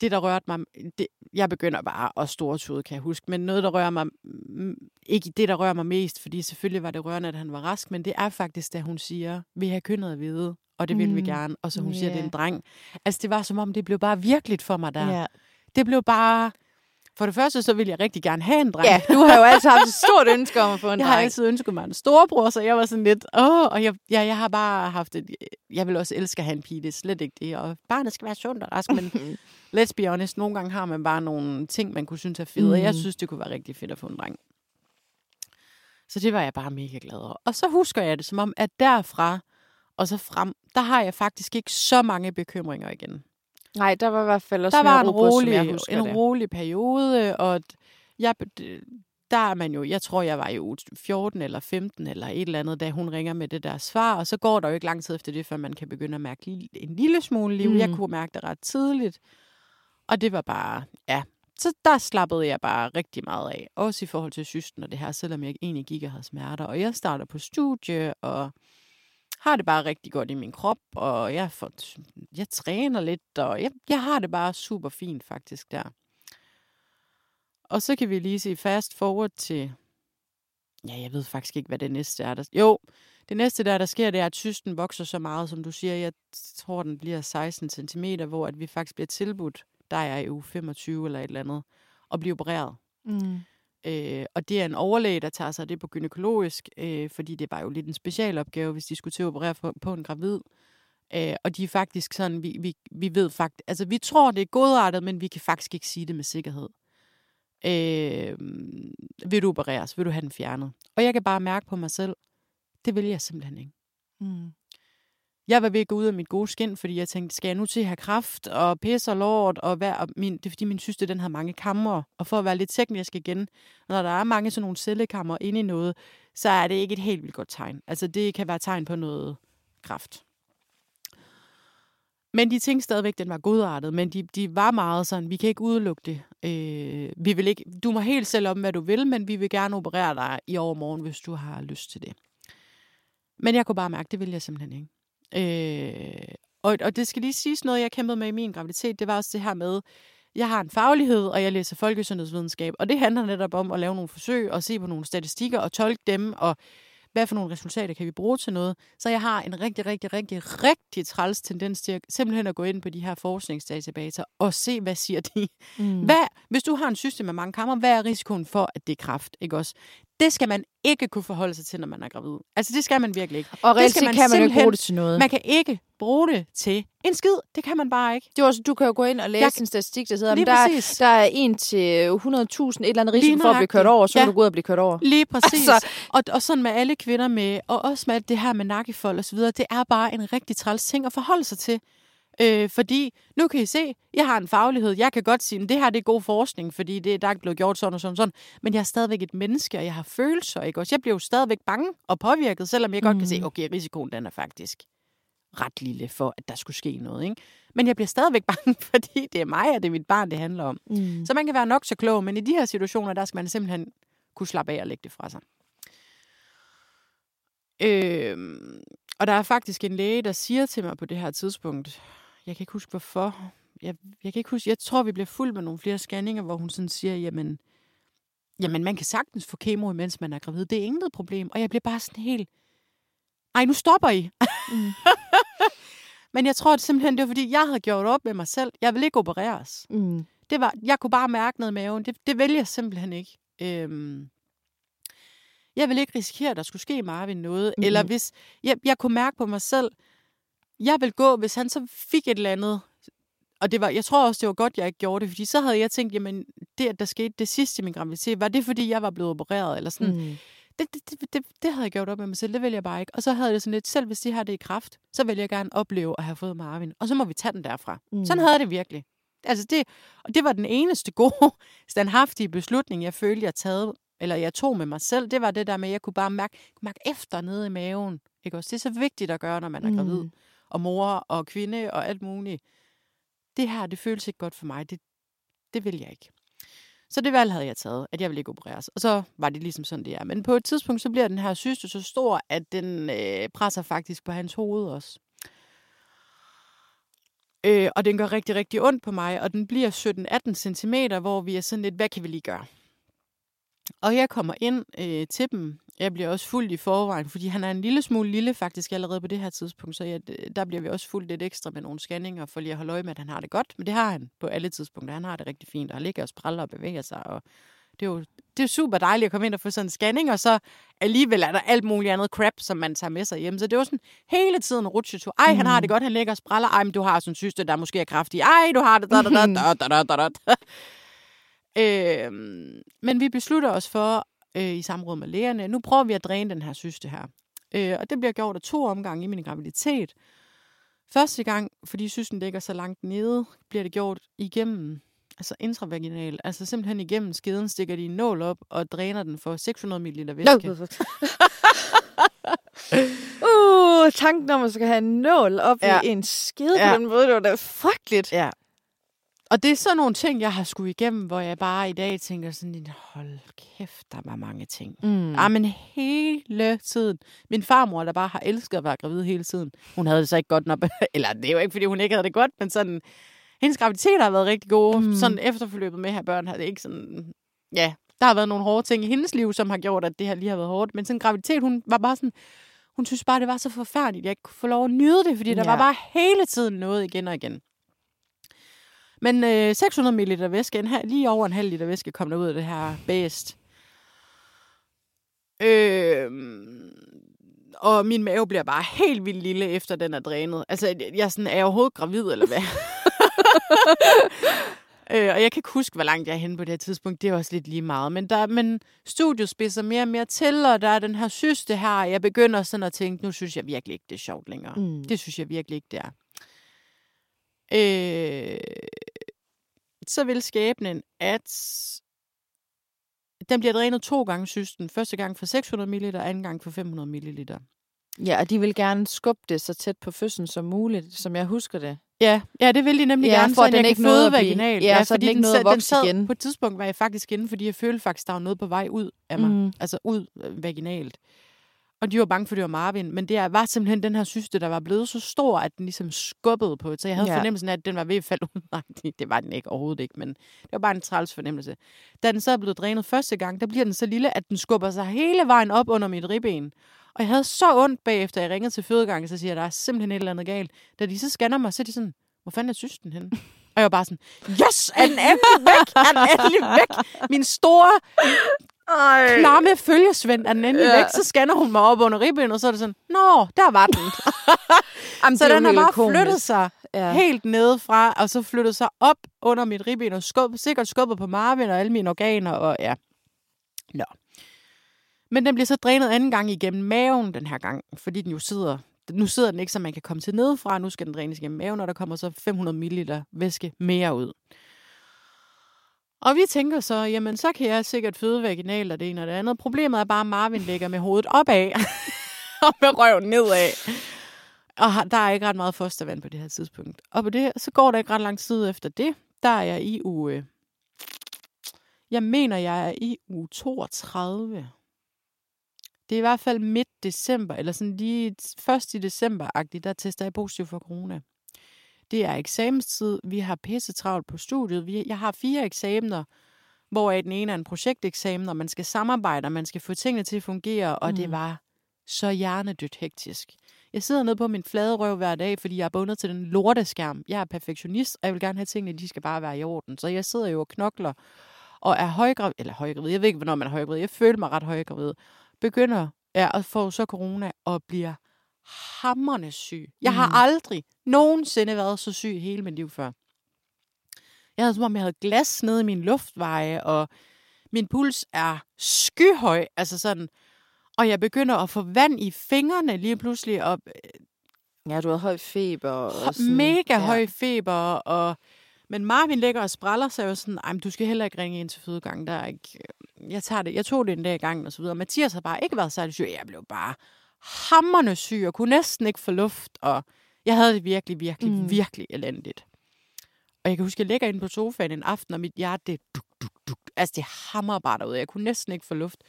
det, der rørte mig... Det, jeg begynder bare at stortude, kan jeg huske, men noget, der rører mig... Ikke det, der rører mig mest, fordi selvfølgelig var det rørende, at han var rask, men det er faktisk, da hun siger, vi har kønnet at vide, og det vil vi Mm. gerne, og så hun siger, det er en dreng. Altså, det var som om, det blev bare virkeligt for mig der. Ja. Det blev bare... For det første, så ville jeg rigtig gerne have en dreng. ja, du har jo altid haft et stort ønske om at få en Jeg har dreng. altid ønsket mig en storebror, så jeg var sådan lidt, åh, og jeg, ja, jeg har bare haft et, jeg vil også elske at have en pige, det er slet ikke det, og barnet skal være sundt og rask, men let's be honest, nogle gange har man bare nogle ting, man kunne synes er fede, og jeg Mm. synes, det kunne være rigtig fedt at få en dreng. Så det var jeg bare mega glad over. Og så husker jeg det som om, at derfra og så frem, der har jeg faktisk ikke så mange bekymringer igen. Nej, der var i hvert fald også der var en ro på, som rolig, jeg en det. rolig periode, og jeg, der er man jo, jeg tror, jeg var i uge 14 eller 15 eller et eller andet, da hun ringer med det der svar, og så går der jo ikke lang tid efter det, før man kan begynde at mærke en lille smule liv. Mm. Jeg kunne mærke det ret tidligt, og det var bare, ja, så der slappede jeg bare rigtig meget af, også i forhold til systen og det her, selvom jeg egentlig gik og havde smerter, og jeg starter på studie, og har det bare rigtig godt i min krop, og jeg, får, jeg træner lidt, og jeg, jeg har det bare super fint faktisk der. Og så kan vi lige se fast forward til, ja, jeg ved faktisk ikke, hvad det næste er. Der, jo, det næste der, der sker, det er, at cysten vokser så meget, som du siger. Jeg tror, den bliver 16 cm, hvor at vi faktisk bliver tilbudt, der er i uge 25 eller et eller andet, og blive opereret. Mm. Øh, og det er en overlæge, der tager sig af det på gynækologisk, øh, fordi det var jo lidt en specialopgave, hvis de skulle til at operere på, på en gravid. Øh, og de er faktisk sådan, vi, vi, vi ved faktisk, altså vi tror, det er godartet, men vi kan faktisk ikke sige det med sikkerhed. Øh, vil du opereres? Vil du have den fjernet? Og jeg kan bare mærke på mig selv, det vil jeg simpelthen ikke. Mm. Jeg var ved at gå ud af mit gode skin, fordi jeg tænkte, skal jeg nu til at have kraft og pisse og lort? Og hvad? Og min, det er fordi, min syster den har mange kammer. Og for at være lidt teknisk igen, når der er mange sådan nogle cellekammer inde i noget, så er det ikke et helt vildt godt tegn. Altså det kan være tegn på noget kraft. Men de tænkte stadigvæk, den var godartet, men de, de var meget sådan, vi kan ikke udelukke det. Øh, vi vil ikke, du må helt selv om, hvad du vil, men vi vil gerne operere dig i overmorgen, hvis du har lyst til det. Men jeg kunne bare mærke, det vil jeg simpelthen ikke. Øh, og, og det skal lige siges noget, jeg kæmpede med i min graviditet, det var også det her med, jeg har en faglighed, og jeg læser folkesundhedsvidenskab, og det handler netop om at lave nogle forsøg og se på nogle statistikker og tolke dem, og hvad for nogle resultater kan vi bruge til noget. Så jeg har en rigtig, rigtig, rigtig, rigtig træls tendens til at, simpelthen at gå ind på de her forskningsdatabaser og se, hvad siger de. Mm. Hvad, hvis du har en system med mange kammer, hvad er risikoen for, at det er kræft? Ikke også? Det skal man ikke kunne forholde sig til, når man er gravid. Altså, det skal man virkelig ikke. Og reelt set man kan man jo bruge det til noget. Man kan ikke bruge det til en skid. Det kan man bare ikke. Det er også, du kan jo gå ind og læse Jeg- en statistik, der hedder, at der, er- der er 1 til 100.000 et eller andet risiko for at blive kørt over, så Ja. kan du gå ud og blive kørt over. Lige præcis. Altså-. Og, og sådan med alle kvinder med, og også med det her med nakkefold og så videre, det er bare en rigtig træls ting at forholde sig til. Øh, fordi, nu kan I se, jeg har en faglighed, jeg kan godt sige, at det her det er god forskning, fordi det, der er blevet gjort sådan og sådan og sådan, men jeg er stadigvæk et menneske, og jeg har følelser, ikke også? Jeg bliver jo stadigvæk bange og påvirket, selvom jeg mm. godt kan se, okay, risikoen den er faktisk ret lille for, at der skulle ske noget, ikke? Men jeg bliver stadigvæk bange, fordi det er mig, og det er mit barn, det handler om. Mm. Så man kan være nok så klog, men i de her situationer, der skal man simpelthen kunne slappe af og lægge det fra sig. Øhm, og der er faktisk en læge, der siger til mig på det her tidspunkt, jeg kan ikke huske hvorfor, jeg, jeg kan ikke huske, jeg tror, vi bliver fuldt med nogle flere scanninger, hvor hun sådan siger, jamen, jamen man kan sagtens få kemo, mens man er gravid. Det er intet problem. Og jeg bliver bare sådan helt, ej, nu stopper I. Mm. Men jeg tror at simpelthen, det var fordi, jeg havde gjort op med mig selv. Jeg vil ikke opereres. Mm. Det var, jeg kunne bare mærke noget i maven. Det, det vælger jeg simpelthen ikke. Øhm, jeg vil ikke risikere, at der skulle ske Marvin noget. Mm-hmm. Eller hvis jeg, jeg kunne mærke på mig selv, jeg vil gå, hvis han så fik et eller andet. Og det var, jeg tror også, det var godt, jeg ikke gjorde det, fordi så havde jeg tænkt, jamen, det, at der skete det sidste i min graviditet, var det, fordi jeg var blevet opereret? Eller sådan. Mm. Mm. Det, det, det, det, det havde jeg gjort op med mig selv, det vil jeg bare ikke. Og så havde jeg det sådan lidt, selv hvis det her det er i kraft, så vil jeg gerne opleve at have fået Marvin. Og så må vi tage den derfra. Mm. Sådan havde det virkelig. Altså det, og det var den eneste gode, standhaftige beslutning, jeg følte, jeg taget, eller jeg tog med mig selv. Det var det der med, at jeg kunne bare mærke, mærke efter nede i maven. Ikke også? Det er så vigtigt at gøre, når man er gravid. Mm. Og mor og kvinde og alt muligt. Det her, det føles ikke godt for mig. Det, det vil jeg ikke. Så det valg havde jeg taget, at jeg ville ikke opereres. Og så var det ligesom sådan, det er. Men på et tidspunkt, så bliver den her syste så stor, at den øh, presser faktisk på hans hoved også. Øh, og den gør rigtig, rigtig ondt på mig, og den bliver 17-18 cm, hvor vi er sådan lidt, hvad kan vi lige gøre? Og jeg kommer ind øh, til dem. Jeg bliver også fuldt i forvejen, fordi han er en lille smule lille faktisk allerede på det her tidspunkt, så jeg, der bliver vi også fuldt lidt ekstra med nogle scanninger, for lige at holde øje med, at han har det godt. Men det har han på alle tidspunkter. Han har det rigtig fint, og han ligger og spræller og bevæger sig, og det er jo det er super dejligt at komme ind og få sådan en scanning, og så alligevel er der alt muligt andet crap, som man tager med sig hjem. Så det var sådan hele tiden rutsjetur. Ej, mm. han har det godt, han ligger og spræller. Ej, men du har sådan en syste, der måske er kraftig. Ej, du har det. Da, da, da, da, da, da, da, da. Øh, men vi beslutter os for øh, i samråd med lægerne, nu prøver vi at dræne den her syste her. Øh, og det bliver gjort af to omgange i min graviditet. Første gang, fordi systen ligger så langt nede, bliver det gjort igennem, altså intravaginal, altså simpelthen igennem skeden, stikker de en nål op og dræner den for 600 ml væske. uh, tanken om, at man skal have en nål op ja. i en skede ja. på den måde, det var da frygteligt. Ja, og det er sådan nogle ting, jeg har skulle igennem, hvor jeg bare i dag tænker sådan, hold kæft, der var mange ting. Mm. Ja, men hele tiden. Min farmor, der bare har elsket at være gravid hele tiden, hun havde det så ikke godt nok. Eller det er jo ikke, fordi hun ikke havde det godt, men sådan, hendes graviditet har været rigtig gode. Mm. Sådan efterforløbet med her børn har det ikke sådan, ja, der har været nogle hårde ting i hendes liv, som har gjort, at det her lige har været hårdt. Men sådan graviditet, hun var bare sådan, hun synes bare, det var så forfærdeligt, jeg ikke kunne få lov at nyde det, fordi der ja. var bare hele tiden noget igen og igen. Men øh, 600 ml væske, en, lige over en halv liter væske, kom der ud af det her bæst. Øh, og min mave bliver bare helt vildt lille, efter den er drænet. Altså, jeg er, sådan, er jeg overhovedet gravid, eller hvad? øh, og jeg kan ikke huske, hvor langt jeg er henne på det her tidspunkt. Det er også lidt lige meget. Men, der, men studiet spidser mere og mere til, og der er den her syste her. Jeg begynder sådan at tænke, nu synes jeg virkelig ikke, det er sjovt længere. Mm. Det synes jeg virkelig ikke, det er. Øh, så vil skæbnen, at den bliver drænet to gange systen. Første gang for 600 ml, anden gang for 500 ml. Ja, og de vil gerne skubbe det så tæt på fødslen som muligt, som jeg husker det. Ja, ja det vil de nemlig ja, gerne, for at den ikke nåede vaginal. Ja, ja, så fordi den ikke nåede at vokse igen. På et tidspunkt var jeg faktisk inde, fordi jeg følte faktisk, der var noget på vej ud af mig. Mm. Altså ud øh, vaginalt. Og de var bange for, at det var Marvin. Men det var simpelthen den her syste, der var blevet så stor, at den ligesom skubbede på. Så jeg havde ja. fornemmelsen af, at den var ved at falde ud. Nej, det var den ikke overhovedet ikke, men det var bare en træls fornemmelse. Da den så er blevet drænet første gang, der bliver den så lille, at den skubber sig hele vejen op under mit ribben. Og jeg havde så ondt bagefter, jeg ringede til fødegangen, så siger jeg, der er simpelthen et eller andet galt. Da de så scanner mig, så er de sådan, hvor fanden er systen henne? Og jeg var bare sådan, yes, er den endelig væk? Er den endelig væk? Min store ej. klamme følgesvend er den endelig ja. væk, så scanner hun mig op under ribben, og så er det sådan, nå, der var den. Jamen, så den har bare komisk. flyttet sig ja. helt nedefra, og så flyttet sig op under mit ribben, og skub, sikkert skubbet på Marvin og alle mine organer, og ja. Nå. Men den bliver så drænet anden gang igennem maven den her gang, fordi den jo sidder nu sidder den ikke, så man kan komme til nedefra. Nu skal den drænes igennem maven, og der kommer så 500 ml væske mere ud. Og vi tænker så, jamen så kan jeg sikkert føde vaginalt og det ene og det andet. Problemet er bare, at Marvin ligger med hovedet opad og med røven nedad. Og der er ikke ret meget fostervand på det her tidspunkt. Og på det, så går der ikke ret lang tid efter det. Der er jeg i uge... Jeg mener, jeg er i uge 32. Det er i hvert fald midt december, eller sådan lige først i december-agtigt, der tester jeg positiv for corona. Det er eksamenstid. Vi har pisse travlt på studiet. Vi, jeg har fire eksamener, hvor den ene er en projekteksamen, og man skal samarbejde, og man skal få tingene til at fungere, og mm. det var så hjernedødt hektisk. Jeg sidder nede på min flade røv hver dag, fordi jeg er bundet til den lorteskærm. Jeg er perfektionist, og jeg vil gerne have tingene, de skal bare være i orden. Så jeg sidder jo og knokler, og er højgravid, eller højgravid, jeg ved ikke, hvornår man er højgravid, jeg føler mig ret højgravid, begynder ja, at få så corona, og bliver hammerne syg. Jeg har mm. aldrig nogensinde været så syg hele mit liv før. Jeg havde som om, jeg havde glas nede i min luftveje, og min puls er skyhøj, altså sådan, og jeg begynder at få vand i fingrene lige pludselig, og Ja, du har høj feber. Og sådan, mega ja. høj feber, og men Marvin ligger og spræller sig jo sådan, Ej, du skal heller ikke ringe ind til fødegangen, der er ikke, jeg tager det, jeg tog det en dag i gangen og så videre. Mathias har bare ikke været særlig syg, jeg blev bare hammerne syg og kunne næsten ikke få luft, og jeg havde det virkelig, virkelig, mm. virkelig elendigt. Og jeg kan huske, at jeg ligger inde på sofaen en aften, og mit hjerte, det duk, duk, duk. Altså, det hammer bare derude. Jeg kunne næsten ikke få luft.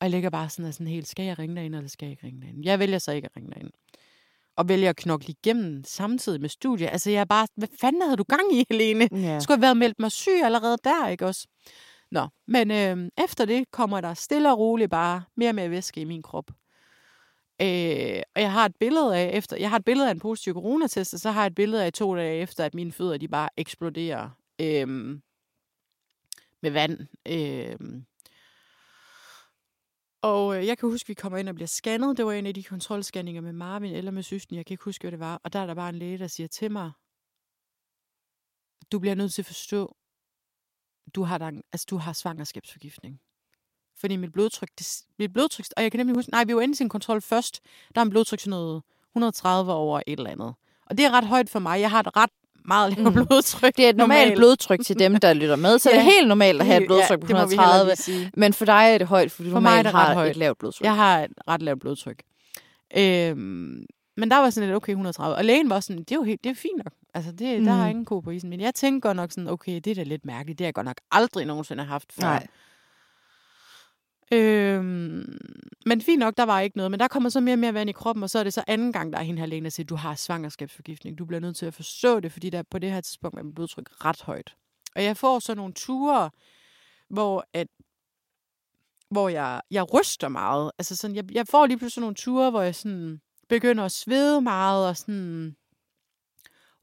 Og jeg ligger bare sådan, og sådan helt, skal jeg ringe derind, eller skal jeg ikke ringe derind? Jeg vælger så ikke at ringe derind. Og vælger at knokle igennem samtidig med studie. Altså, jeg er bare, hvad fanden havde du gang i, Helene? Ja. Skulle have været meldt mig syg allerede der, ikke også? Nå, men øh, efter det kommer der stille og roligt bare mere og mere væske i min krop. Øh, og jeg har et billede af, efter, jeg har et billede af en positiv coronatest, og så har jeg et billede af to dage efter, at mine fødder de bare eksploderer øh, med vand. Øh, og øh, jeg kan huske, at vi kommer ind og bliver scannet. Det var en af de kontrolscanninger med Marvin eller med søsten. Jeg kan ikke huske, hvad det var. Og der er der bare en læge, der siger til mig, du bliver nødt til at forstå, du har, der, altså, du har svangerskabsforgiftning. Fordi mit blodtryk, det, mit blodtryk, og jeg kan nemlig huske, nej, vi var inde i sin kontrol først, der er en blodtryk sådan noget 130 over et eller andet. Og det er ret højt for mig. Jeg har et ret meget lavt Mm. blodtryk. Det er et normalt normalt. blodtryk til dem, der lytter med, så ja. det er Ja. helt normalt at have et blodtryk på må vi 130. hellere lige sige. Men for dig er det højt, fordi du For mig er normalt det ret har højt. et lavt blodtryk. Jeg har et ret lavt blodtryk. Øhm, men der var sådan lidt, okay, 130. Og lægen var sådan, det er jo helt, det er fint nok. Altså, det, mm. der Mm. er ingen ko på isen. Men jeg tænkte godt nok sådan, okay, det er da lidt mærkeligt. Det har jeg godt nok aldrig nogensinde haft før. Nej. Øhm, men fint nok, der var ikke noget. Men der kommer så mere og mere vand i kroppen, og så er det så anden gang, der er hende her lægen, der siger, du har svangerskabsforgiftning. Du bliver nødt til at forstå det, fordi der på det her tidspunkt er mit blodtryk ret højt. Og jeg får så nogle ture, hvor at hvor jeg, jeg ryster meget. Altså sådan, jeg, jeg får lige pludselig sådan nogle ture, hvor jeg sådan begynder at svede meget, og sådan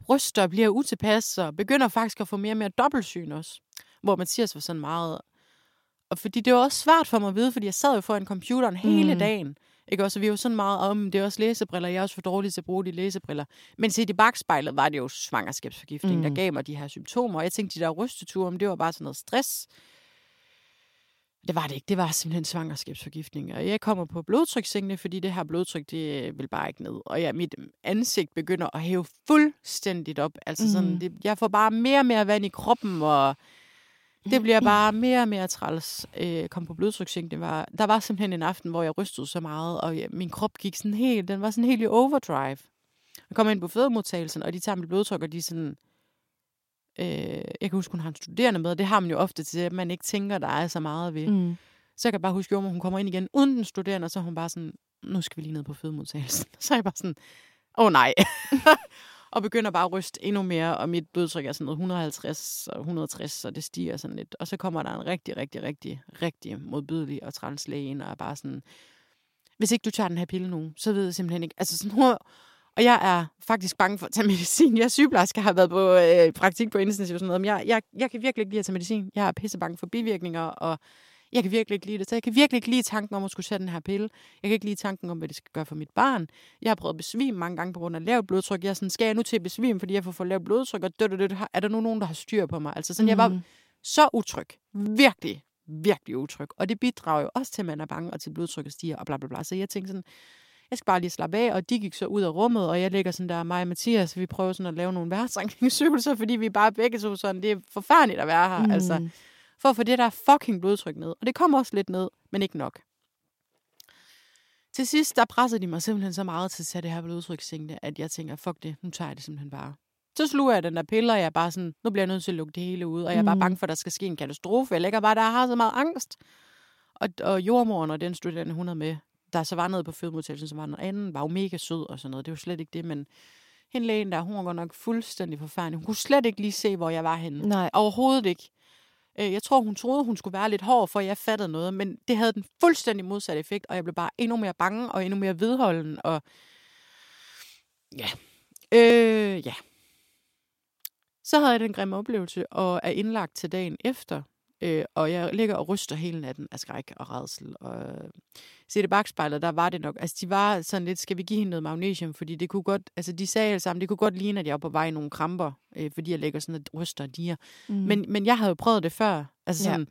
ryster og bliver utilpas, og begynder faktisk at få mere og mere dobbeltsyn også. Hvor Mathias var sådan meget... Og fordi det var også svært for mig at vide, fordi jeg sad jo foran computeren hele Mm. dagen. Ikke også? Og vi var sådan meget om, det er også læsebriller, jeg er også for dårlig til at bruge de læsebriller. Men set i bagspejlet var det jo svangerskabsforgiftning, mm. der Mm. gav mig de her symptomer. Og jeg tænkte, de der rysteture, om det var bare sådan noget stress. Det var det ikke. Det var simpelthen svangerskabsforgiftning. Og jeg kommer på blodtrykssænkende, fordi det her blodtryk, det vil bare ikke ned. Og ja, mit ansigt begynder at hæve fuldstændigt op. Altså sådan, Mhm. det, jeg får bare mere og mere vand i kroppen, og det bliver bare mere og mere træls. Øh, kom på blodtrykssænkende. Var, der var simpelthen en aften, hvor jeg rystede så meget, og ja, min krop gik sådan helt, den var sådan helt i overdrive. Jeg kommer ind på fødemodtagelsen, og de tager mit blodtryk, og de er sådan, øh, jeg kan huske, hun har en studerende med, og det har man jo ofte til, at man ikke tænker, der er så meget ved. Mm. Så jeg kan bare huske, at hun kommer ind igen uden den studerende, og så er hun bare sådan, nu skal vi lige ned på fødemodtagelsen. Så er jeg bare sådan, åh oh, nej. og begynder bare at ryste endnu mere, og mit blodtryk er sådan noget 150 og 160, og det stiger sådan lidt. Og så kommer der en rigtig, rigtig, rigtig, rigtig modbydelig og træls læge ind, og er bare sådan, hvis ikke du tager den her pille nu, så ved jeg simpelthen ikke. Altså sådan, hun, og jeg er faktisk bange for at tage medicin. Jeg er sygeplejerske, har været på øh, praktik på intensiv og sådan noget, men jeg, jeg, jeg kan virkelig ikke lide at tage medicin. Jeg er pisse bange for bivirkninger, og jeg kan virkelig ikke lide det. Så jeg kan virkelig ikke lide tanken om at skulle tage den her pille. Jeg kan ikke lide tanken om, hvad det skal gøre for mit barn. Jeg har prøvet at besvime mange gange på grund af lavt blodtryk. Jeg er sådan, skal jeg nu til at besvime, fordi jeg får for lavt blodtryk? Og død, død, død, er der nu nogen, der har styr på mig? Altså sådan, mm. jeg var Mhm. så utryg. Virkelig, virkelig utryg. Og det bidrager jo også til, at man er bange, og til blodtrykket stiger, og bla bla bla. Så jeg tænkte sådan, jeg skal bare lige slappe af, og de gik så ud af rummet, og jeg ligger sådan der, mig og Mathias, vi prøver sådan at lave nogle værtsrækningsøvelser, fordi vi bare begge to sådan, det er forfærdeligt at være her, mm. altså, for at få det der fucking blodtryk ned. Og det kommer også lidt ned, men ikke nok. Til sidst, der pressede de mig simpelthen så meget til at tage det her blodtrykssænkende, at jeg tænker, fuck det, nu tager jeg det simpelthen bare. Så sluger jeg den der pille, og jeg er bare sådan, nu bliver jeg nødt til at lukke det hele ud, og jeg er bare Mhm. bange for, at der skal ske en katastrofe. Jeg ligger bare der har så meget angst. Og, og jordmoren og den studerende, hun havde med, der så var nede på fødemodtagelsen, som var en anden, var jo mega sød og sådan noget. Det var slet ikke det, men hende lægen der, hun var godt nok fuldstændig forfærdelig. Hun kunne slet ikke lige se, hvor jeg var henne. Nej. Overhovedet ikke. Øh, Jeg tror, hun troede, hun skulle være lidt hård, for jeg fattede noget, men det havde den fuldstændig modsatte effekt, og jeg blev bare endnu mere bange og endnu mere vedholden, og ja. Øh, ja. Så havde jeg den grimme oplevelse, og er indlagt til dagen efter, øh, og jeg ligger og ryster hele natten af skræk og redsel. Og øh, se det bagspejlet, der var det nok. Altså, de var sådan lidt, skal vi give hende noget magnesium? Fordi det kunne godt, altså de sagde alle sammen, det kunne godt ligne, at jeg var på vej i nogle kramper, øh, fordi jeg ligger sådan og ryster og diger. Mm. Men, men jeg havde jo prøvet det før. Altså Ja. sådan,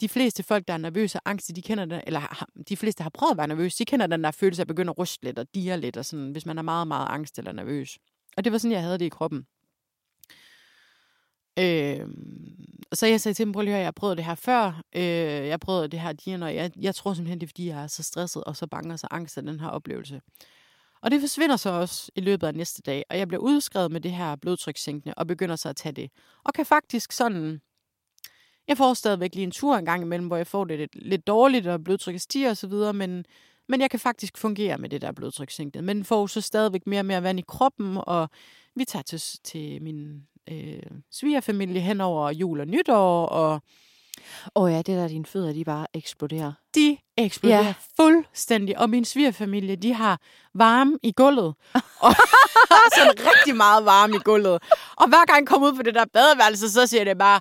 de fleste folk, der er nervøse og angste, de kender det, eller de fleste, der har prøvet at være nervøse, de kender den der følelse af at begynde at ryste lidt og dire lidt, og sådan, hvis man er meget, meget angst eller nervøs. Og det var sådan, jeg havde det i kroppen. Øh, så jeg sagde til dem, prøv lige at høre, jeg har prøvet det her før. Øh, jeg har prøvet det her dieren, og jeg, jeg tror simpelthen, det er, fordi jeg er så stresset og så bange og så angst af den her oplevelse. Og det forsvinder så også i løbet af næste dag, og jeg bliver udskrevet med det her blodtrykssænkende og begynder så at tage det. Og kan faktisk sådan Jeg får stadigvæk lige en tur en gang imellem, hvor jeg får det lidt, lidt dårligt, og blodtrykket stiger osv., men, men jeg kan faktisk fungere med det der blodtrykssænkende. Men får så stadigvæk mere og mere vand i kroppen, og vi tager til, til min øh, svigerfamilie hen over jul og nytår, og Åh oh ja, det der, dine fødder, de bare eksploderer. de eksploderer Ja. fuldstændig. Og min svigerfamilie, de har varme i gulvet. Og sådan rigtig meget varme i gulvet. Og hver gang jeg kommer ud på det der badeværelse, så siger det bare...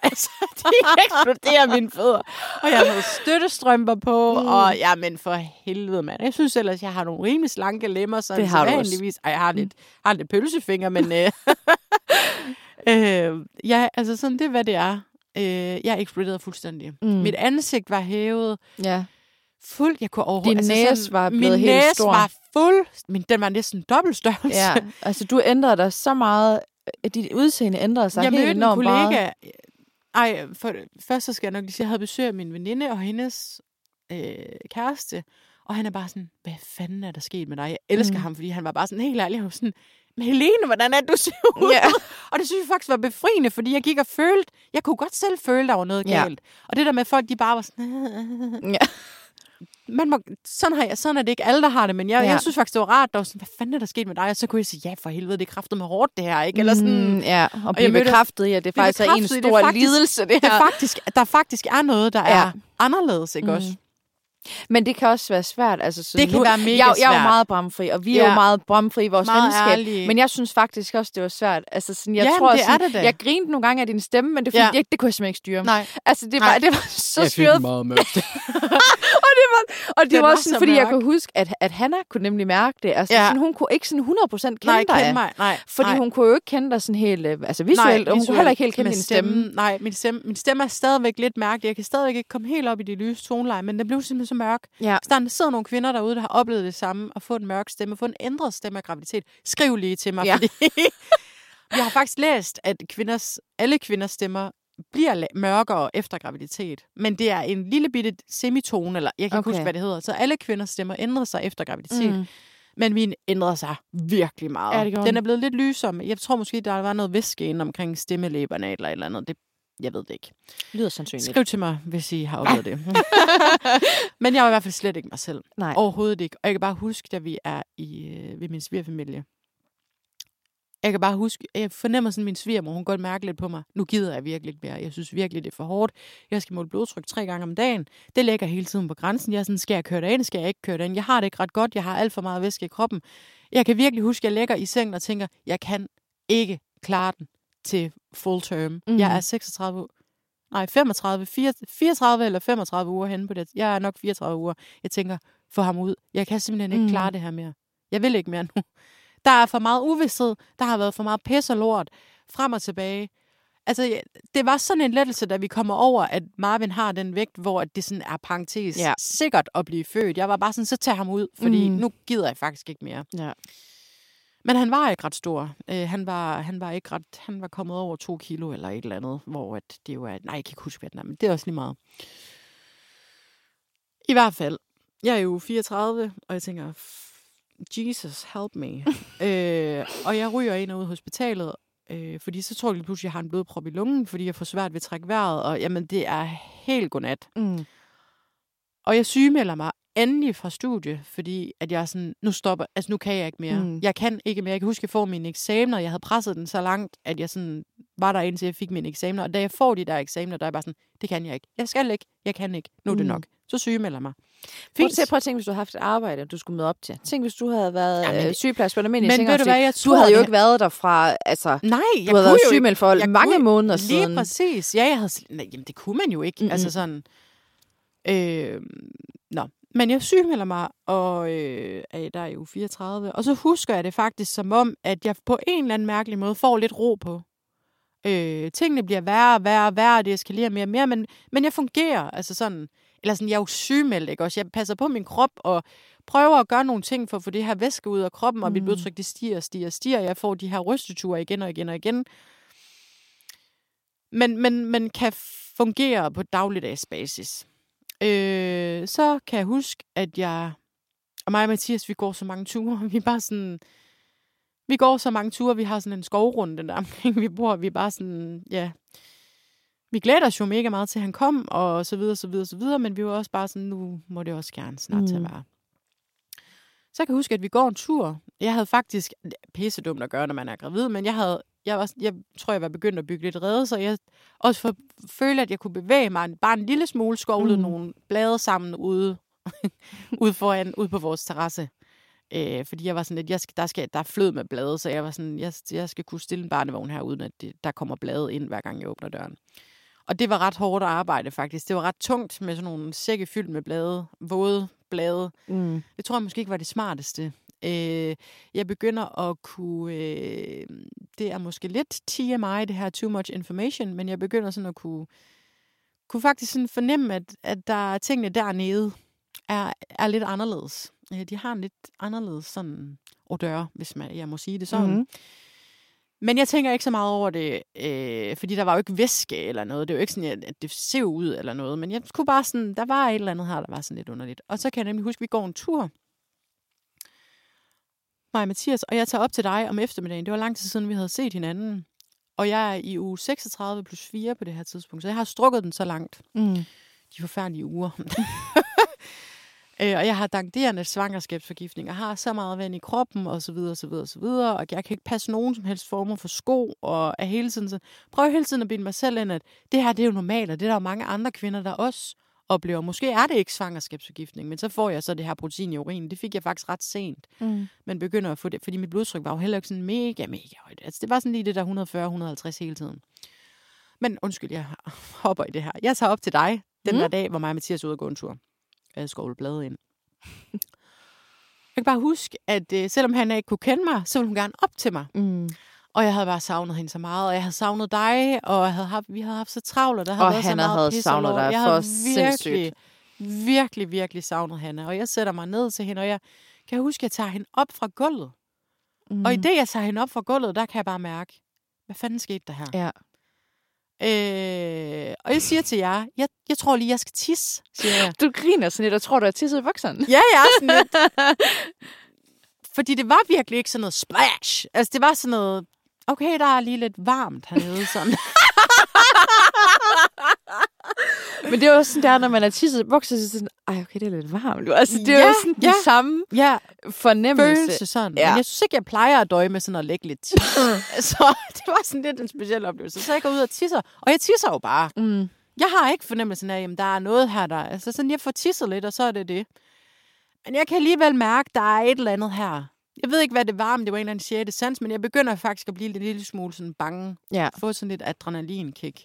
Altså, de eksploderer mine fødder. Og jeg har noget støttestrømper på, mm. og ja, men for helvede, mand. Jeg synes ellers, jeg har nogle rimelig slanke lemmer, sådan Det har du også. Ej, jeg har lidt, har lidt pølsefinger, men... Øh, øh, ja, altså sådan, det er, hvad det er. Øh, jeg eksploderede fuldstændig. Mm. Mm. Mit ansigt var hævet Ja. fuldt. Jeg kunne overhovedet... Din næse var blevet min helt næse stor. var fuld... Min, den var næsten dobbelt størrelse. ja. Altså, du ændrede dig så meget. øh, Dit udseende ændrede sig jeg helt mødte en enormt kollega... meget. Ej, for, først så skal jeg nok lige sige, jeg havde besøg af min veninde og hendes øh, kæreste. Og han er bare sådan, hvad fanden er der sket med dig? Jeg elsker Mm. ham, fordi han var bare sådan helt ærlig. Var sådan, men Helene, hvordan er du ser ud? Ja. Og det synes jeg faktisk var befriende, fordi jeg gik og følte, jeg kunne godt selv føle, der var noget Ja. galt. Og det der med, folk de bare var sådan, Ja. Man må, sådan, har jeg, sådan er det ikke alle, der har det, men jeg, Ja. jeg synes faktisk, det var rart, der var sådan, hvad fanden er der sket med dig? Og så kunne jeg sige, ja, for helvede, det er kraftet med hårdt, det her, ikke? Eller sådan, Mm, ja, og blive jeg mødte- bekræftet i, at det blive faktisk er en i, det er stor faktisk- lidelse, det det her. er faktisk, der faktisk er noget, der Ja. er anderledes, ikke Mm. også? Men det kan også være svært. Altså, så Det kan nu, være mega jeg, jeg er jo meget bramfri, og vi er Ja. jo meget bramfri i vores Meget venskab. ærlige. Men jeg synes faktisk også, det var svært. Altså, sådan, jeg Jamen, tror, det er sådan, det da. jeg grinede nogle gange af din stemme, men det, er Ja. jeg, det kunne jeg simpelthen ikke styre. Nej. Altså, det var, Nej. det var så syret. meget mørkt. Og det Den var var også sådan, så fordi jeg mørk. kunne huske, at, at Hanna kunne nemlig mærke det. Altså, Ja. sådan, hun kunne ikke sådan 100% kende Nej, dig. kend mig. Nej, Fordi nej. hun kunne jo ikke kende dig sådan helt øh, altså visuelt, og hun kunne heller ikke helt kende din stemme. Nej, min stemme, min stemme er stadigvæk lidt mærkelig. Jeg kan stadigvæk ikke komme helt op i de lyse toneleje, men den blev simpelthen så mørk. Ja. Så der sidder nogle kvinder derude, der har oplevet det samme, at få en mørk stemme, få en ændret stemme af graviditet. Skriv lige til mig, ja. fordi jeg har faktisk læst, at kvinders, alle kvinders stemmer bliver mørkere efter graviditet. Men det er en lille bitte semitone, eller jeg kan ikke Okay. huske, hvad det hedder. Så alle kvinders stemmer ændrer sig efter graviditet. Mm. Men min ændrede sig virkelig meget. Ja, den. er blevet lidt lysere. Jeg tror måske, der var noget væske inde omkring stemmelæberne eller et eller andet. Det, jeg ved det ikke. Lyder sandsynligt. Skriv til mig, hvis I har oplevet det. Men jeg var i hvert fald slet ikke mig selv. Nej. Overhovedet ikke. Og jeg kan bare huske, da vi er i, øh, ved min svigerfamilie. Jeg kan bare huske, jeg fornemmer sådan, min svigermor, hun godt mærke lidt på mig. Nu gider jeg virkelig ikke mere. Jeg synes virkelig, det er for hårdt. Jeg skal måle blodtryk tre gange om dagen. Det ligger hele tiden på grænsen. Jeg er sådan, skal jeg køre det ind? Skal jeg ikke køre det ind? Jeg har det ikke ret godt. Jeg har alt for meget væske i kroppen. Jeg kan virkelig huske, at jeg ligger i sengen og tænker, jeg kan ikke klare den til full term. Mhm. Mm. Jeg er 36 nej, 35, 4, 34 eller 35 uger henne på det. Jeg er nok 34 uger. Jeg tænker, få ham ud. Jeg kan simpelthen ikke mm. klare det her mere. Jeg vil ikke mere nu. Der er for meget uvidshed. Der har været for meget pis og lort. Frem og tilbage. Altså, det var sådan en lettelse, da vi kommer over, at Marvin har den vægt, hvor det sådan er parentes Ja. sikkert at blive født. Jeg var bare sådan, så tag ham ud, fordi Mm. nu gider jeg faktisk ikke mere. Ja. Men han var ikke ret stor. Øh, han, var, han var ikke ret, han var kommet over to kilo eller et eller andet, hvor at det jo er, nej, jeg kan ikke huske, hvad den er, men det er også lige meget. I hvert fald, jeg er jo 34, og jeg tænker, "F- Jesus, help me. øh, og jeg ryger ind og ud af hospitalet, øh, fordi så tror jeg lige pludselig, at jeg har en blodprop i lungen, fordi jeg får svært ved at trække vejret, og jamen, det er helt godnat. Mm. Og jeg sygemelder mig endelig fra studie, fordi at jeg sådan, nu stopper, altså nu kan jeg ikke mere. Mm. Jeg kan ikke mere. Jeg kan huske, at jeg får mine eksamener. Jeg havde presset den så langt, at jeg sådan var der indtil jeg fik mine eksamener. Og da jeg får de der eksamener, der er jeg bare sådan, det kan jeg ikke. Jeg skal ikke. Jeg kan ikke. Nu er det Mm. nok. Så sygemelder mig. Prøv, Fint. til, prøv at tænke, hvis du havde haft et arbejde, du skulle møde op til. Tænk, hvis du havde været ja, sygeplads på en almindelig men ved du hvad, jeg Du tror, havde jo ikke været der fra, altså, Nej, du jeg havde været sygemeldt for mange kunne- måneder Lige siden. præcis. Ja, jeg havde... Nej, jamen, det kunne man jo ikke. Mm-mm. Altså sådan... Øh, nå. Men jeg sygemelder mig, og øh, er der er jo 34. Og så husker jeg det faktisk som om, at jeg på en eller anden mærkelig måde får lidt ro på. Øh, tingene bliver værre og værre og værre, og det eskalerer mere og mere, men, men jeg fungerer. Altså sådan, eller sådan, jeg er jo sygemeldt, ikke også? Jeg passer på min krop, og prøver at gøre nogle ting for at få det her væske ud af kroppen, og mit Mm. blodtryk, det stiger og stiger og stiger. Jeg får de her rysteture igen og igen og igen. Men, men, men kan fungere på dagligdags basis. Øh, så kan jeg huske, at jeg og mig og Mathias, vi går så mange ture. Vi er bare sådan... Vi går så mange ture. Vi har sådan en skovrunde der omkring, vi bor. Vi er bare sådan, ja... vi glæder os jo mega meget til, at han kom, og så videre, så videre, så videre, men vi var også bare sådan, nu må det også gerne snart til at Mm. være. Så jeg kan huske, at vi går en tur. Jeg havde faktisk, pisse dumt at gøre, når man er gravid, men jeg havde, jeg, var, jeg tror, jeg var begyndt at bygge lidt rede, så jeg også for, følte, at jeg kunne bevæge mig bare en lille smule, skovlede Mm. nogle blade sammen ude, ude foran, ude på vores terrasse. Øh, fordi jeg var sådan lidt, jeg skal, der, skal, der er flød med blade, så jeg var sådan, jeg, jeg skal kunne stille en barnevogn her, uden at det, der kommer blade ind, hver gang jeg åbner døren. Og det var ret hårdt at arbejde, faktisk. Det var ret tungt med sådan nogle sække fyldt med blade, våde blade. Mm. Det tror jeg måske ikke var det smarteste. Øh, jeg begynder at kunne... Øh, det er måske lidt TMI, det her too much information, men jeg begynder sådan at kunne, kunne faktisk sådan fornemme, at, at der er tingene dernede er, er lidt anderledes. Øh, De har en lidt anderledes sådan odør, hvis man, jeg må sige det sådan. Mhm. Men jeg tænker ikke så meget over det, øh, fordi der var jo ikke væske eller noget. Det er jo ikke sådan, at det ser ud eller noget. Men jeg kunne bare sådan, der var et eller andet her, der var sådan lidt underligt. Og så kan jeg nemlig huske, at vi går en tur. Mig og Mathias, og jeg tager op til dig om eftermiddagen. Det var lang tid siden, vi havde set hinanden. Og jeg er i uge 36 plus 4 på det her tidspunkt, så jeg har strukket den så langt. Mm. De forfærdelige uger. Øh, og jeg har danderende svangerskabsforgiftning, og har så meget vand i kroppen, og så videre, og så videre, og så videre, og jeg kan ikke passe nogen som helst former for sko, og er hele tiden så, prøver hele tiden at bilde mig selv ind, at det her, det er jo normalt, og det er der jo mange andre kvinder, der også oplever. Måske er det ikke svangerskabsforgiftning, men så får jeg så det her protein i urinen. Det fik jeg faktisk ret sent, Mm. men begynder at få det, fordi mit blodtryk var jo heller ikke sådan mega, mega højt. Altså, det var sådan lige det der 140-150 hele tiden. Men undskyld, jeg hopper i det her. Jeg tager op til dig den Mm. der dag, hvor mig og Mathias ude og gå en tur. Jeg skovle bladet ind. Jeg kan bare huske, at øh, selvom han ikke kunne kende mig, så ville hun gerne op til mig. Mm. Og jeg havde bare savnet hende så meget, og jeg havde savnet dig, og jeg havde haft, vi havde haft så travlt, og der havde Og været så Hanna meget havde savnet dig Jeg for havde sindssygt. virkelig, virkelig, virkelig savnet Hanna. Og jeg sætter mig ned til hende, og jeg kan huske, at jeg tager hende op fra gulvet. Mm. Og i det, jeg tager hende op fra gulvet, der kan jeg bare mærke, hvad fanden skete der her? Ja. Øh, og jeg siger til jer, jeg, jeg tror lige, jeg skal tisse, siger jeg. Du griner sådan lidt, og tror, du er tisset i bukserne. Ja, ja, sådan lidt. Fordi det var virkelig ikke sådan noget splash. Altså, det var sådan noget, okay, der er lige lidt varmt hernede. Sådan. Men det er jo sådan der, når man er tisset i bukser, så er sådan, ej, okay, det er lidt varmt. Altså, det er Ja, jo sådan ja. den samme ja, fornemmelse. følelse sådan. Ja. Ja. Men jeg synes ikke, jeg plejer at døje med sådan at lægge lidt tis. Så det var sådan lidt en speciel oplevelse. Så jeg går ud og tisser, og jeg tisser jo bare. Mm. Jeg har ikke fornemmelsen af, at der er noget her, der... Altså sådan, jeg får tisset lidt, og så er det det. Men jeg kan alligevel mærke, at der er et eller andet her. Jeg ved ikke, hvad det var, om det var en eller anden sjette sans, men jeg begynder faktisk at blive en lille smule sådan bange. Ja. Få sådan lidt adrenalinkick.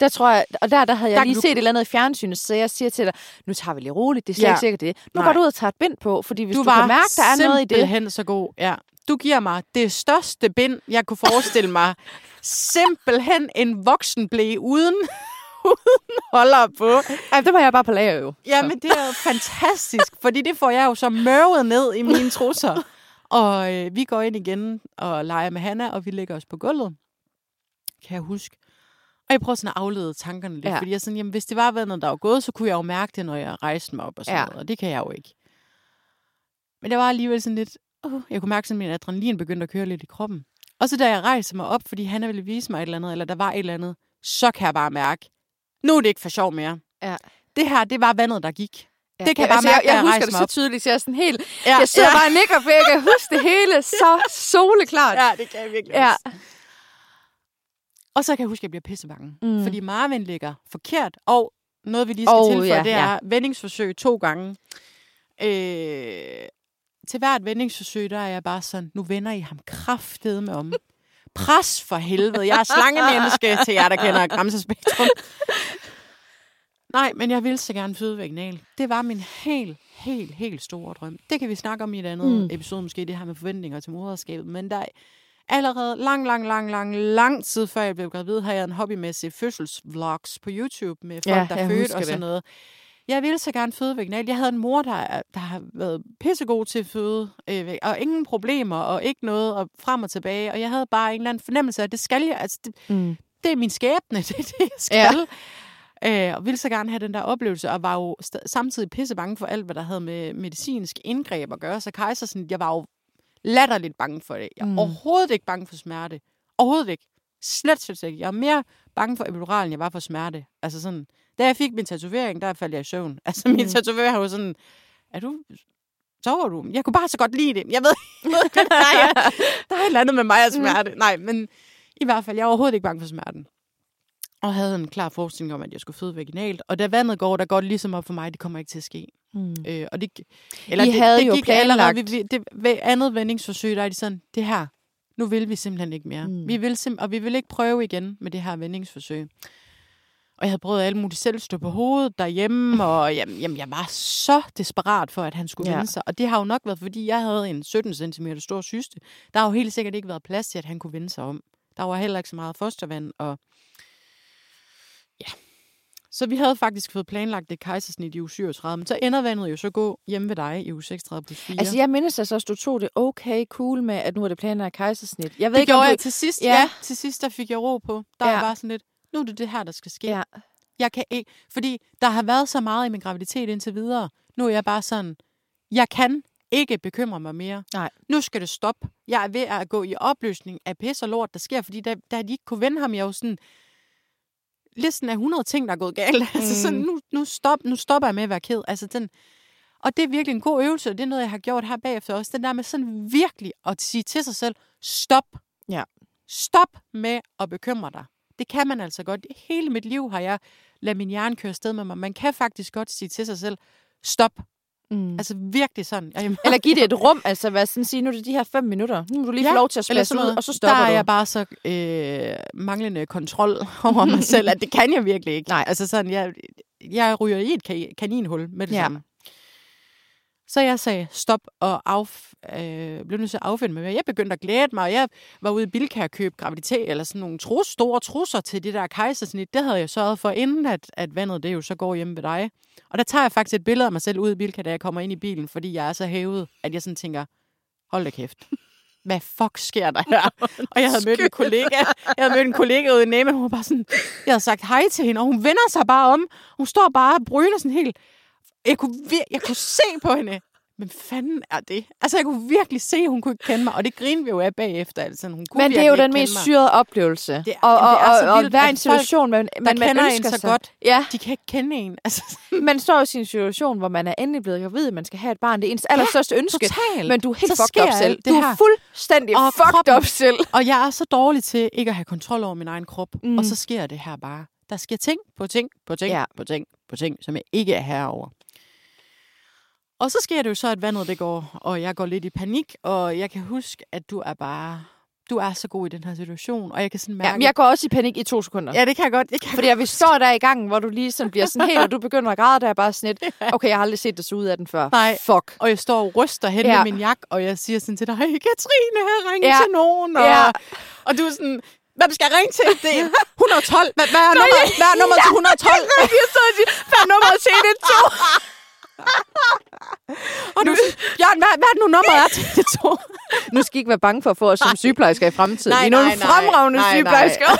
Der tror jeg, og der, der havde jeg Der lige du- set et eller andet i fjernsynet, så jeg siger til dig, nu tager vi lige roligt, det er slet Ja. ikke sikkert det. Nu Nej. går du ud og tager et bind på, fordi hvis du, du du kan mærke, der er noget i det. simpelthen så god. Ja. Du giver mig det største bind, jeg kunne forestille mig. simpelthen en voksenblæ uden, uden holder på. Ej, det var jeg bare på lager jo. Jamen, det er jo fantastisk, fordi det får jeg jo så mørvet ned i mine trusser. Og øh, vi går ind igen og leger med Hanna, og vi lægger os på gulvet. Kan jeg huske. Og jeg prøver sådan at aflede tankerne lidt, Ja. fordi jeg sådan, jamen, hvis det var vandet, der var gået, så kunne jeg jo mærke det, når jeg rejste mig op og sådan Ja. noget, og det kan jeg jo ikke. Men det var alligevel sådan lidt, uh, jeg kunne mærke, at min adrenalin begyndte at køre lidt i kroppen. Og så da jeg rejser mig op, fordi han ville vise mig et eller andet, eller der var et eller andet, så kan jeg bare mærke, nu er det ikke for sjov mere. Ja. Det her, det var vandet, der gik. Ja. Det kan jeg bare altså, mærke, jeg, jeg husker det så tydeligt, så jeg er sådan helt... Ja, jeg sidder ja. bare og nikker, for jeg kan huske det hele så soleklart. Ja, det kan jeg virkelig Ja. også. Og så kan jeg huske, at jeg bliver pissebange. Mm. Fordi Marvin ligger forkert, og noget, vi lige skal Oh, tilføje, ja, det ja. er vendingsforsøg to gange. Øh, til hvert vendingsforsøg, der er jeg bare sådan, nu vender I ham kraftedeme om. Pres for helvede. Jeg er slangemenneske til jer, der kender Gramsespektrum. Nej, men jeg vil så gerne føde vaginal. Det var min helt, helt, helt store drøm. Det kan vi snakke om i et andet Mm. episode, måske det her med forventninger til moderskabet. Men der er allerede lang, lang, lang, lang, lang tid før jeg blev gravid, har jeg en hobbymæssig fødselsvlogs på YouTube med folk, Ja, der fødte og sådan det. noget. Jeg ville så gerne føde vaginalt. Jeg havde en mor, der, er- der har været pissegod til at føde, øh, og ingen problemer, og ikke noget, og frem og tilbage. Og jeg havde bare en eller anden fornemmelse af, at det skal jeg. Altså, det, Mm. det er min skæbne, det er det, jeg skal. Ja. Øh, og ville så gerne have den der oplevelse, og var jo samtidig pisse bange for alt, hvad der havde med medicinsk indgreb at gøre. Så kejsersnit, jeg var jo latterligt bange for det. Jeg er Mm. mm. overhovedet ikke bange for smerte. Overhovedet ikke. Slet, slet, ikke. Jeg er mere bange for epidural, end jeg var for smerte. Altså sådan, da jeg fik min tatovering, der faldt jeg i søvn. Altså min Mm. tatovering var sådan, er du, sover du? Jeg kunne bare så godt lide det. Jeg ved ikke, der er, der er et eller andet med mig og smerte. Mm. Nej, men i hvert fald, jeg er overhovedet ikke bange for smerten. Og havde en klar forestilling om, at jeg skulle føde vaginalt. Og da vandet går, der går det ligesom op for mig, det kommer ikke til at ske. Mm. Øh, og det, I det, havde det jo gik allerede, planlagt. vi, vi, det, ved andet vendingsforsøg, der er de sådan, det her, nu vil vi simpelthen ikke mere. Mm. Vi vil sim- og vi vil ikke prøve igen med det her vendingsforsøg. Og jeg havde prøvet alt muligt selv stå på hovedet derhjemme, og jamen, jamen, jeg var så desperat for, at han skulle Ja. vende sig. Og det har jo nok været, fordi jeg havde en 17 cm stor syste. Der har jo helt sikkert ikke været plads til, at han kunne vende sig om. Der var heller ikke så meget fostervand, og. Så vi havde faktisk fået planlagt det kejsersnit i uge 37, men så ender vandet jo så gå hjemme ved dig i uge 36 plus 4. Altså, jeg mindes altså også, du tog det okay cool med, at nu er det planlagt kejsersnit. Jeg ved det ikke, om gjorde du... jeg til sidst. Ja. Ja. til sidst der fik jeg ro på. Der Ja. var bare sådan lidt, nu er det det her, der skal ske. Ja. Jeg kan ikke, fordi der har været så meget i min graviditet indtil videre. Nu er jeg bare sådan, jeg kan ikke bekymre mig mere. Nej. Nu skal det stoppe. Jeg er ved at gå i opløsning af pis og lort, der sker, fordi da, da de ikke kunne vende ham, jeg jo sådan, listen af 100 ting, der er gået galt. Mm. Altså sådan, nu, nu, stop, nu stopper jeg med at være ked. Altså den, og det er virkelig en god øvelse, og det er noget, jeg har gjort her bagefter også. Den der med sådan virkelig at sige til sig selv, stop. Ja. Stop med at bekymre dig. Det kan man altså godt. Hele mit liv har jeg ladet min hjerne køre sted med mig. Man kan faktisk godt sige til sig selv, stop. Mm. Altså virkelig sådan. Jeg, Eller give det et rum, altså hvad sådan sige, nu er det de her fem minutter. Nu må du lige ja, få lov til at sådan ud, og så stopper Der er du. jeg bare så øh, manglende kontrol over mig selv, at det kan jeg virkelig ikke. Nej. Altså sådan, jeg, jeg ryger i et ka- kaninhul med det ja. samme. Så jeg sagde stop og af, øh, blev nødt til at affinde mig med. Jeg begyndte at glæde mig, og jeg var ude i Bilka og købe graviditet, eller sådan nogle trus, store trusser til det der kejsersnit. Det havde jeg sørget for, inden at, at vandet det jo så går hjemme ved dig. Og der tager jeg faktisk et billede af mig selv ud i Bilka, da jeg kommer ind i bilen, fordi jeg er så hævet, at jeg sådan tænker, hold da kæft. Hvad fuck sker der her? Og jeg havde mødt en kollega, jeg havde mødt en kollega ude i Nemme, hun var bare sådan, jeg havde sagt hej til hende, og hun vender sig bare om. Hun står bare og bryner sådan helt. Jeg kunne, vir- jeg kunne se på hende. Men fanden er det? Altså, jeg kunne virkelig se, at hun kunne ikke kende mig. Og det grinede vi jo af bagefter. Altså, hun kunne Men det er jo den mest mig. syrede oplevelse. Det er- og, og, det er og, og, at en situation, man, man, man kender en ønsker så sig. godt. Ja, De kan ikke kende en. Altså, man står i sin situation, hvor man er endelig blevet gravid, man skal have et barn. Det er ens allerstørste ønske. totalt. Men du er helt Så fucked up selv. det Du er fuldstændig Og fucked kroppen- up selv. Og jeg er så dårlig til ikke at have kontrol over min egen krop. Mm. Og så sker det her bare. Der sker ting på ting på ting Ja. ja. på ting på ting, som jeg ikke er herover. Og så sker det jo så, at vandet det går, og jeg går lidt i panik, og jeg kan huske, at du er bare, du er så god i den her situation, og jeg kan sådan mærke... Ja, men jeg går også i panik i to sekunder. ja det kan jeg godt. Det kan jeg Fordi jeg, vi står der i gangen, hvor du lige sådan bliver sådan helt, og du begynder at græde, der er bare sådan et, okay, jeg har aldrig set dig så ud af den før. Nej. Fuck. Og jeg står og ryster hen Ja. med min jakke, og jeg siger sådan til dig, hey, Katrine, her ring Ja. til nogen. Og, Ja. og du er sådan, hvad skal jeg ringe til? Det er 112. Hvad, hvad er nummer, hvad er nummer til 112? Jeg står og siger, hvad er nummeret til det to? Og sådan, Bjørn, hvad, hvad er det nu nummeret er til det to? Nu skal I ikke være bange for at få os som sygeplejersker i fremtiden. Nej, Vi er nogle nej, fremragende nej. sygeplejersker. Nej,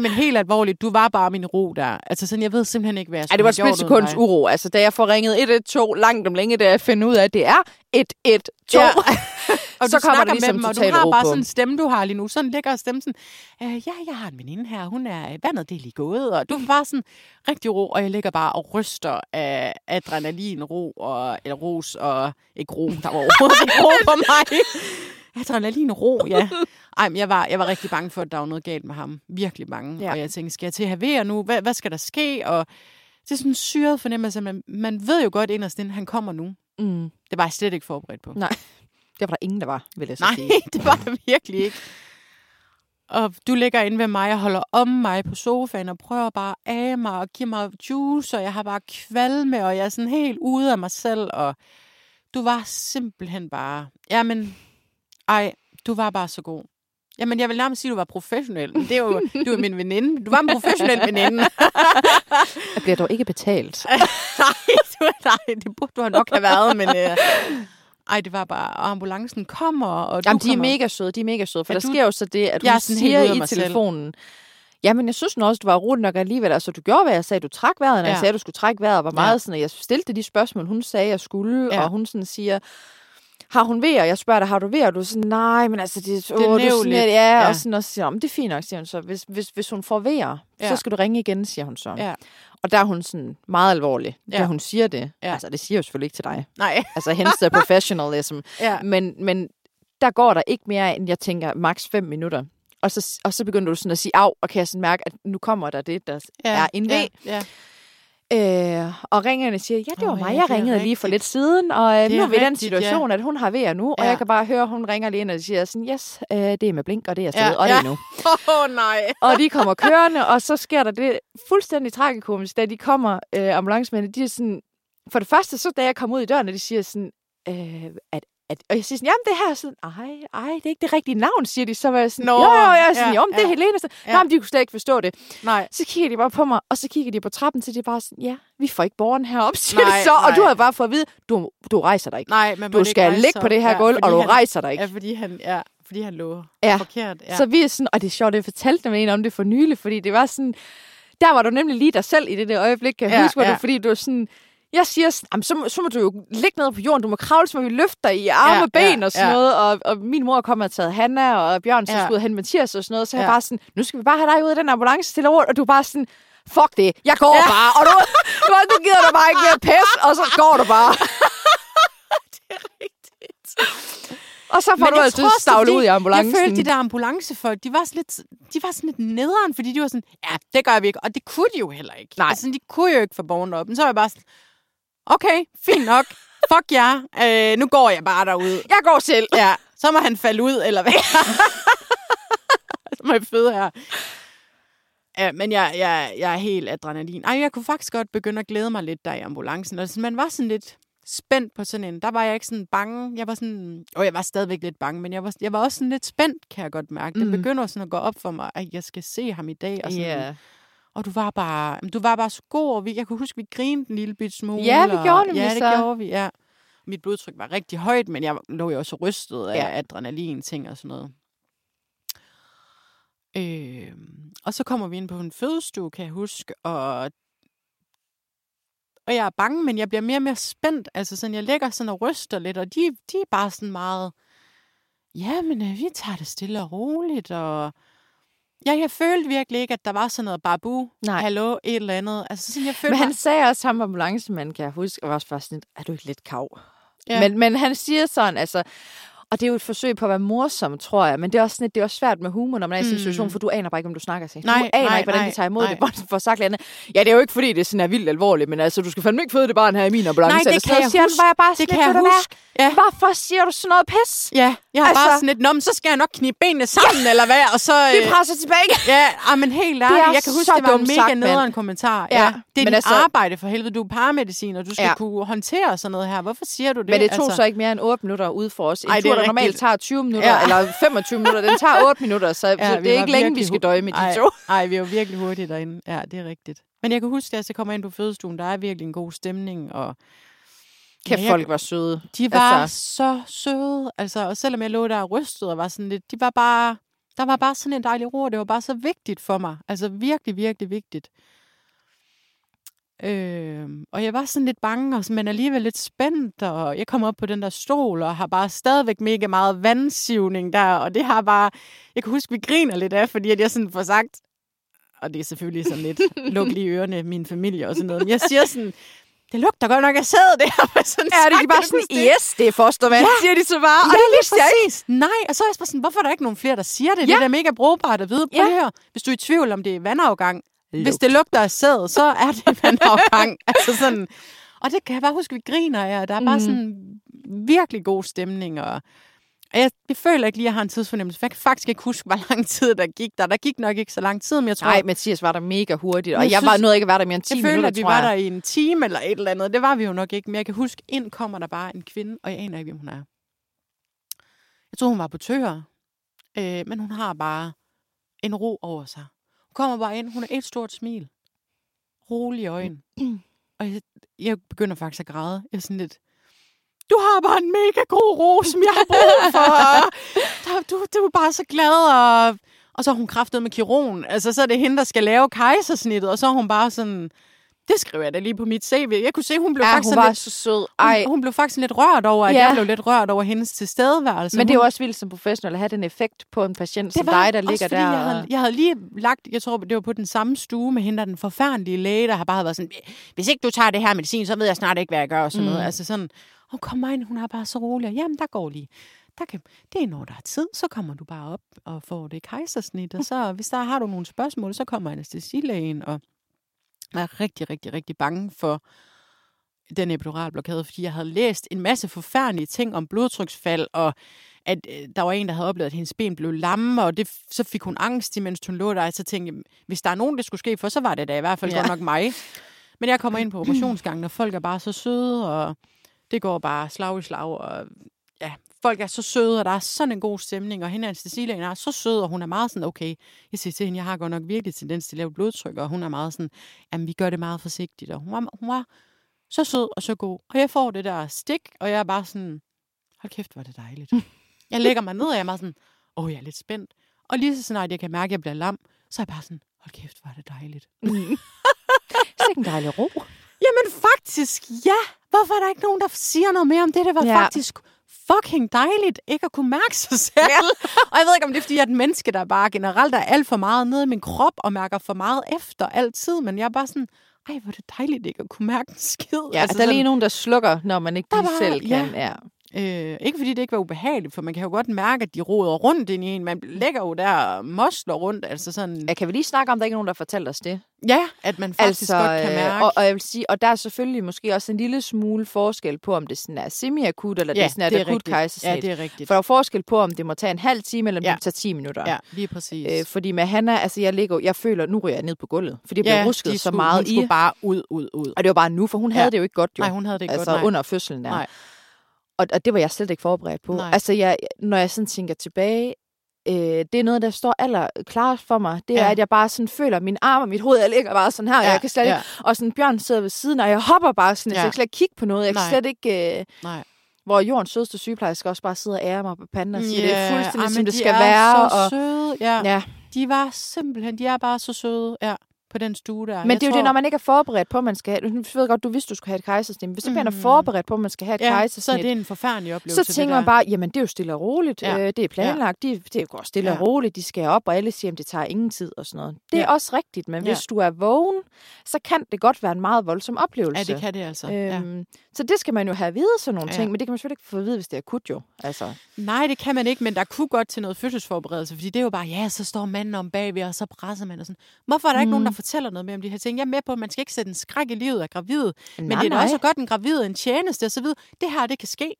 men helt alvorligt, du var bare min ro der. Altså sådan, jeg ved simpelthen ikke, hvad jeg Ej, skulle det var splitsekunds uro. Altså, da jeg får ringet 112 langt om længe, da jeg finder ud af, at det er 112, Ja. Og så kommer der ligesom med dem, og du har bare på. sådan en stemme, du har lige nu. Sådan lækker stemme sådan, øh, ja, jeg har en veninde her, hun er, vandet det er lige gået, og du er bare sådan rigtig ro, og jeg ligger bare og ryster af adrenalin, ro, og, eller ros, og ikke ro, der var overhovedet ikke ro på mig. Adrenalin ro, ja. Ej, men jeg var, jeg var rigtig bange for, at der var noget galt med ham. Virkelig bange. Ja. Og jeg tænkte, skal jeg til at have nu? Hvad, hvad skal der ske? Og det er sådan en syret fornemmelse, man, man ved jo godt inderst inden, han kommer nu. Mm. Det var jeg slet ikke forberedt på. Nej, det var der ingen, der var, vil jeg så Nej, sige. det var det virkelig ikke. Og du ligger inde ved mig og holder om mig på sofaen og prøver bare af mig og giver mig juice, og jeg har bare kvalme, og jeg er sådan helt ude af mig selv, og du var simpelthen bare... Jamen, ej, du var bare så god. Jamen, jeg vil nærmest sige, at du var professionel. men Det er jo du er min veninde. Du var en professionel veninde. Jeg bliver dog ikke betalt. nej, du, nej, det burde du nok have været, men... Øh, ej, det var bare... Og ambulancen kommer, og du Jamen, de er kommer. mega søde, de er mega søde. For Ja, der du- sker jo så det, at hun er siger i mig selv. telefonen, Jamen, jeg synes også, du var roligt nok alligevel. Altså, du gjorde, hvad jeg sagde. Du trak vejret, når ja. jeg Ja. sagde, du skulle trække vejret. Var Ja. meget sådan, at jeg stillede de spørgsmål, hun sagde, jeg skulle. Ja. Og hun sådan siger, har hun og jeg spørger dig, har du ved, og du er sådan, nej, men altså, det, er åh, du er sådan nævligt. lidt, ja, Ja. og sådan, og siger, jeg, "Om det er fint nok, siger hun så. Hvis, hvis, hvis hun får vejer, Ja. så skal du ringe igen, siger hun så. Ja. Og der er hun sådan meget alvorlig, da Ja. hun siger det. Ja. Altså, det siger jo selvfølgelig ikke til dig. Nej. Altså, hence the professionalism. Ja. Men, men der går der ikke mere, end jeg tænker, maks 5 minutter. Og så, og så begynder du sådan at sige, af, og kan jeg sådan mærke, at nu kommer der det, der ja. er en ved. Ja. Øh, og ringerne siger, ja, det var Åh, mig, jeg ringede lige for rigtigt. lidt siden, og øh, nu er vi i den rigtigt, ja. situation, at hun har ved nu, og Ja. jeg kan bare høre, at hun ringer lige ind og siger sådan, yes, øh, det er med blink, og det er afsted, Ja, og det er nu. Åh, oh, nej. Og de kommer kørende, og så sker der det fuldstændig tragikomisk, da de kommer, øh, ambulancemændene, de er sådan, for det første, så da jeg kom ud i døren, og de siger sådan, øh, at, at, og jeg siger sådan, jamen det her er sådan, ej, ej, det er ikke det rigtige navn, siger de. Så var jeg sådan, Nå, jo, jo, jeg er sådan, ja, jo, det er ja. Helene. Så, Ja. Nej, men de kunne slet ikke forstå det. Nej. Så kigger de bare på mig, og så kigger de på trappen, så de bare sådan, ja, vi får ikke borgeren herop, siger Nej, de så. Og nej. du har bare fået at vide, du, du rejser dig ikke. Nej, men Du skal ligge på det her gulv, og du han, rejser dig ikke. Ja, fordi han, ja, fordi han lå Ja. forkert. Ja. Så vi er sådan, og det er sjovt, at jeg fortalte dem en om det for nylig, fordi det var sådan, der var du nemlig lige dig selv i det der øjeblik, kan jeg Ja, huske, ja. du, fordi du var sådan, jeg siger sådan, "Jamen, så, må- så må du jo ligge ned på jorden, du må kravle, så må vi løfte dig i arme Ja, og ben ja, og sådan ja. noget, og, og min mor kom og taget Hanna, og Bjørn så Ja. skulle og hente Mathias og sådan noget, så jeg Ja. bare sådan, nu skal vi bare have dig ud af den ambulance til rundt, og du er bare sådan, fuck det, jeg går Ja. bare, og du, du, du gider du bare ikke mere pæs, og så går du bare. Og så får Men du jeg altså det stavlet ud i ambulancen. Jeg følte, de der ambulancefolk, de var sådan lidt, de var sådan lidt nederen, fordi de var sådan, ja, det gør vi ikke. Og det kunne de jo heller ikke. Nej. Altså, de kunne jo ikke få borgerne op. Men så var jeg bare sådan, okay, fint nok. Fuck jer. Øh, nu går jeg bare derud. Jeg går selv. Ja, så må han falde ud, eller hvad? så må jeg føde her. Ja, men jeg, jeg, jeg er helt adrenalin. Ej, jeg kunne faktisk godt begynde at glæde mig lidt der i ambulancen. Altså, man var sådan lidt spændt på sådan en. Der var jeg ikke sådan bange. Jeg var sådan... Og jeg var stadigvæk lidt bange, men jeg var, jeg var også sådan lidt spændt, kan jeg godt mærke. Det Mm. begynder sådan at gå op for mig, at jeg skal se ham i dag. Og, sådan, Ja. Og du var bare, du var bare så god. Og vi, jeg kunne huske, vi grinede en lille bit smule. Ja, vi og, gjorde nemlig Ja, det så. gjorde vi, ja. Mit blodtryk var rigtig højt, men jeg lå jo også rystet af Ja. adrenalin, ting og sådan noget. Øh, og så kommer vi ind på en fødestue, kan jeg huske, og, og jeg er bange, men jeg bliver mere og mere spændt. Altså sådan, jeg ligger sådan og ryster lidt, og de, de er bare sådan meget, ja, men øh, vi tager det stille og roligt, og ja, jeg følte virkelig ikke, at der var sådan noget babu, Nej. hallo, et eller andet. Altså sådan, jeg følte Men han mig- sagde også, ham ambulancemanden, kan jeg huske, og var også bare sådan, er du ikke lidt kav? Ja. Men, men han siger sådan, altså, og det er jo et forsøg på at være morsom, tror jeg, men det er også, sådan, det er også svært med humor, når man er i en Mm. situation, for du aner bare ikke, om du snakker sig. Nej, du aner nej, ikke, hvordan nej, de tager imod nej. det, hvor de får sagt andet. Ja, det er jo ikke, fordi det sådan er vildt alvorligt, men altså, du skal fandme ikke føde det barn her i min ambulance. Nej, det eller kan jeg siger huske. Var jeg bare Det kan jeg du huske. Ja. Hvorfor siger du sådan noget pis? Ja, jeg har altså, bare sådan lidt, Nå, men så skal jeg nok knibe benene sammen, eller hvad, og så... Vi øh, presser tilbage. Ja, ah, men helt ærligt, jeg kan huske, det var en mega nederen kommentar. Ja, Ja, det er men dit altså- arbejde for helvede. Du er paramedicin, og du skal Ja. ja. kunne håndtere sådan noget her. Hvorfor siger du det? Men det tog altså, så ikke mere end 8 minutter ud for os. Ej, det er der normalt tager 20 minutter, Ja. eller 25 minutter, den tager 8 minutter, så, ja, så det er ikke længe, vi skal døje med de to. Nej, vi er jo virkelig hurtigt derinde. Ja, det er rigtigt. Men jeg kan huske, at jeg kommer ind på fødestuen, der er virkelig en god stemning, og Kæft, Ja, folk var søde. de var Altså- så søde. Altså, og selvom jeg lå der og rystede og var sådan lidt, de var bare, der var bare sådan en dejlig ro, det var bare så vigtigt for mig. Altså virkelig, virkelig vigtigt. Øh, og jeg var sådan lidt bange, og, men alligevel lidt spændt, og jeg kom op på den der stol, og har bare stadigvæk mega meget vandsivning der, og det har bare, jeg kan huske, vi griner lidt af, fordi at jeg sådan får sagt, og det er selvfølgelig sådan lidt luk lige ørerne, min familie og sådan noget, men jeg siger sådan, det lugter godt nok af sæde, det her. Sådan Ja, det er bare sådan, det? yes, det er fostermand, Ja. siger de så bare. Og Ja, det lige vidste jeg ikke. Nej, og så er jeg bare sådan, hvorfor er der ikke nogen flere, der siger det? Ja. Det er da mega brugbart at vide. Prøv Ja. høre. Hvis du er i tvivl om det er vandafgang, Lugt. hvis det lugter af sæd, så er det vandafgang. altså sådan, og det kan jeg bare huske, vi griner af, og der er bare Mhm. sådan virkelig god stemning, og jeg, jeg føler ikke lige, at jeg har en tidsfornemmelse, for jeg kan faktisk ikke huske, hvor lang tid der gik der. Der gik nok ikke så lang tid, men jeg tror, Nej, Mathias var der mega hurtigt, og Jeg jeg, var nåede ikke at være der mere end 10 jeg føler, minutter, at vi var der i en time eller et eller andet. Det var vi jo nok ikke, men jeg kan huske, ind kommer der bare en kvinde, og jeg aner ikke, hvem hun er. Jeg tror, hun var på tør, øh, men hun har bare en ro over sig. Kommer bare ind, hun er et stort smil. Rolige øjne. og jeg, jeg begynder faktisk at græde. Jeg er sådan lidt, du har bare en mega god ro, som jeg har brug for. Du, du er bare så glad, og, og så har hun kraftet med kiron. Altså, så er det hende, der skal lave kejsersnittet, og så er hun bare sådan, det skriver jeg da lige på mit CV. Jeg kunne se, hun blev Ja, faktisk hun var lidt, så sød. Ej, hun, hun blev faktisk lidt rørt over, at Ja. jeg blev lidt rørt over hendes tilstedeværelse. men det er jo også vildt som professionel at have den effekt på en patient som dig, der ligger der. Jeg havde, jeg havde lige lagt, jeg tror, det var på den samme stue med hende, der den forfærdelige læge, der har bare været sådan, hvis ikke du tager det her medicin, så ved jeg snart ikke, hvad jeg gør, og sådan mm. noget. Altså sådan, hun kommer ind, hun er bare så rolig, jamen, der går lige. Der kan, det er, når der er tid, så kommer du bare op og får det kejsersnit, og så, hvis der har du nogle spørgsmål, så kommer anestesilægen, og jeg er rigtig, rigtig, rigtig bange for den epiduralblokade, fordi jeg havde læst en masse forfærdelige ting om blodtryksfald, og at øh, der var en, der havde oplevet, at hendes ben blev lamme, og det, så fik hun angst, imens hun lå der, og så tænkte jeg, hvis der er nogen, det skulle ske for, så var det da i hvert fald ja. godt nok mig. Men jeg kommer ind på operationsgangen, og folk er bare så søde, og det går bare slag i slag, og ja, folk er så søde, og der er sådan en god stemning, og hende anestesilægen er så sød, og hun er meget sådan, okay, jeg siger til hende, jeg har godt nok virkelig tendens til lavt blodtryk, og hun er meget sådan, jamen vi gør det meget forsigtigt, og hun var, hun var så sød og så god. Og jeg får det der stik, og jeg er bare sådan, hold kæft, hvor er det dejligt. Jeg lægger mig ned, og jeg er meget sådan, åh, oh, jeg er lidt spændt. Og lige så snart jeg kan mærke, at jeg bliver lam, så er jeg bare sådan, hold kæft, hvor er det dejligt. Sikke en dejlig ro. Jamen faktisk, ja. Hvorfor er der ikke nogen, der siger noget mere om det? Det var ja. faktisk fucking dejligt ikke at kunne mærke sig selv. Ja. og jeg ved ikke, om det er, fordi jeg er et menneske, der bare generelt er alt for meget nede i min krop og mærker for meget efter altid. Men jeg er bare sådan, ej, hvor er det dejligt ikke at kunne mærke en skid. Ja, altså, der er lige nogen, der slukker, når man ikke Der lige selv kan. Ja. ja. Øh, ikke fordi det ikke var ubehageligt, for man kan jo godt mærke, at de roder rundt ind i en. Man lægger jo der og mosler rundt, altså sådan... Jeg kan vi lige snakke om, at der ikke er nogen, der fortæller os det? Ja, at man faktisk altså, godt kan øh, mærke. Og, og, jeg vil sige, og der er selvfølgelig måske også en lille smule forskel på, om det sådan er semi-akut, eller det er sådan er et akut rigtigt. kejsersnit. Ja, det er rigtigt. For der er forskel på, om det må tage en halv time, eller om Ja. det tager 10 minutter. Ja, lige præcis. Øh, fordi med Hanna, altså jeg ligger, jeg føler, nu ryger jeg ned på gulvet, fordi jeg bliver rusket de så skulle, meget hun i. skulle bare ud, ud, ud. Og det var bare nu, for hun havde Ja. det jo ikke godt jo. Nej, hun havde det ikke altså godt, nej. under fødslen der. Nej. Og, og det var jeg slet ikke forberedt på. Nej. Altså, jeg, når jeg sådan tænker tilbage, øh, det er noget, der står aller klart for mig. Det er, Ja. at jeg bare sådan føler, at min arm og mit hoved, jeg ligger bare sådan her, og Ja, jeg kan slet ikke... ja. Og sådan Bjørn sidder ved siden, og jeg hopper bare sådan, ja. Ja. jeg kan slet ikke kigge på noget. Jeg kan Nej. slet ikke... Øh, Nej. hvor jordens sødeste sygeplejerske også bare sidder og ærer mig på panden og siger, det er fuldstændig, ej, som det de skal er være. så og, søde. Ja. ja. De var simpelthen, de er bare så søde. Ja, på den stue der. Men Jeg det er jo tror, det, når man ikke er forberedt på, at man skal have... Nu ved godt, du vidste, du skulle have et kejsersnit. Hvis ikke man er Mhm. forberedt på, at man skal have et ja, kejsersnit, så er det en forfærdelig oplevelse. så tænker det man bare, jamen det er jo stille og roligt. Ja. Ja. Øh, det er planlagt. De, det går stille ja. Ja. og roligt. De skal op, og alle siger, at det tager ingen tid og sådan noget. Det er Ja. også rigtigt, men Ja. hvis du er vågen, så kan det godt være en meget voldsom Ja, oplevelse. det kan det altså. ja. Så det skal man jo have at vide, sådan nogle Ja. ting. Men det kan man selvfølgelig ikke få at vide, hvis det er akut jo. Altså, Nej, det kan man ikke, men der kunne godt til noget fødselsforberedelse, fordi det er jo bare, ja, så står manden om bagved, og så presser man og sådan. Hvorfor er der ikke Mm. nogen, der fortæller noget mere om de her ting? Jeg er med på, at man skal ikke sætte en skræk i livet af gravide, men nej, det er nej. også godt en gravid en tjeneste og så videre. Det her, det kan ske.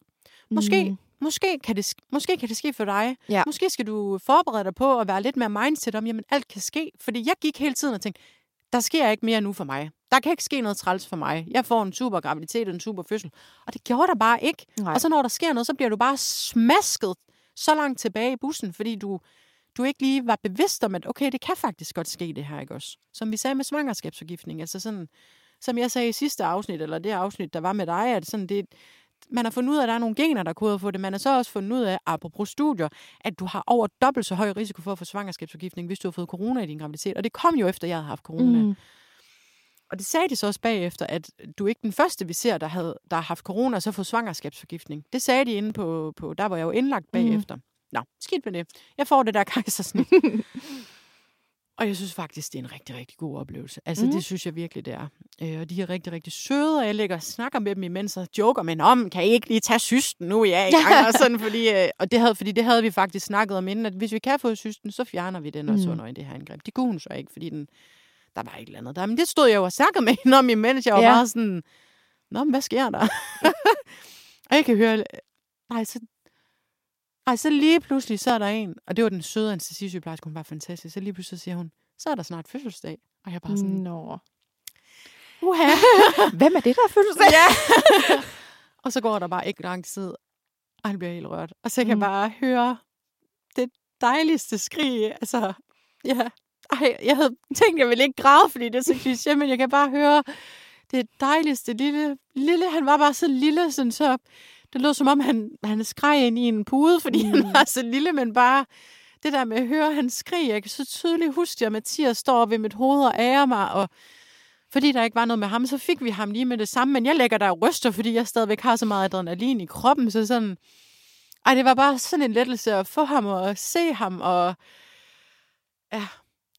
Måske, Mm. mm. måske, kan det, sk- måske kan det ske for dig. Ja. Måske skal du forberede dig på at være lidt mere mindset om, jamen alt kan ske. Fordi jeg gik hele tiden og tænkte, der sker ikke mere nu for mig. Der kan ikke ske noget træls for mig. Jeg får en super graviditet og en super fødsel. Og det gjorde der bare ikke. Nej. Og så når der sker noget, så bliver du bare smasket så langt tilbage i bussen, fordi du, du ikke lige var bevidst om, at okay, det kan faktisk godt ske det her, ikke også? Som vi sagde med svangerskabsforgiftning, altså sådan, som jeg sagde i sidste afsnit, eller det afsnit, der var med dig, at sådan det, man har fundet ud af, at der er nogle gener, der koder for det. Man har så også fundet ud af, apropos studier, at du har over dobbelt så høj risiko for at få svangerskabsforgiftning, hvis du har fået corona i din graviditet. Og det kom jo efter, jeg havde haft corona. Mm. Og det sagde de så også bagefter, at du er ikke den første, vi ser, der, havde, der har haft corona og så fået svangerskabsforgiftning. Det sagde de inde på, på der var jeg jo indlagt bagefter. Mm. Nå, skidt med det. Jeg får det der kejsersnit. og jeg synes faktisk, det er en rigtig, rigtig god oplevelse. Altså, Mm. det synes jeg virkelig, det er. Øh, og de er rigtig, rigtig søde, og jeg ligger og snakker med dem imens og joker med om, kan I ikke lige tage systen nu, er i gang, og sådan, fordi, øh, og det havde, fordi det havde vi faktisk snakket om inden, at hvis vi kan få systen, så fjerner vi den også Mm. under i det her indgreb. Det kunne hun så ikke, fordi den, der var et eller andet der. Men det stod jeg jo og snakkede med hende om, imens jeg var Ja. ja. bare sådan, Nå, men hvad sker der? og jeg kan høre, nej, så, nej, så lige pludselig, så er der en, og det var den søde anestesisygeplejerske, hun var fantastisk, så lige pludselig så siger hun, så er der snart fødselsdag. Og jeg bare sådan, Nå. uha. Hvem er det, der er fødselsdag? ja. og så går der bare ikke lang tid, og han bliver helt rørt. Og så kan Mm. jeg bare høre det dejligste skrig. Altså, ja. Ej, jeg havde tænkt, jeg ville ikke græde, fordi det er så kliché, men jeg kan bare høre det dejligste lille, lille, han var bare så lille, sådan så, det lød som om, han, han skreg ind i en pude, fordi mm. han var så lille, men bare det der med at høre hans skrig, jeg kan så tydeligt huske, at Mathias står ved mit hoved og ærer mig, og fordi der ikke var noget med ham, så fik vi ham lige med det samme, men jeg lægger der ryster, fordi jeg stadigvæk har så meget adrenalin i kroppen, så sådan, ej, det var bare sådan en lettelse at få ham og se ham, og ja,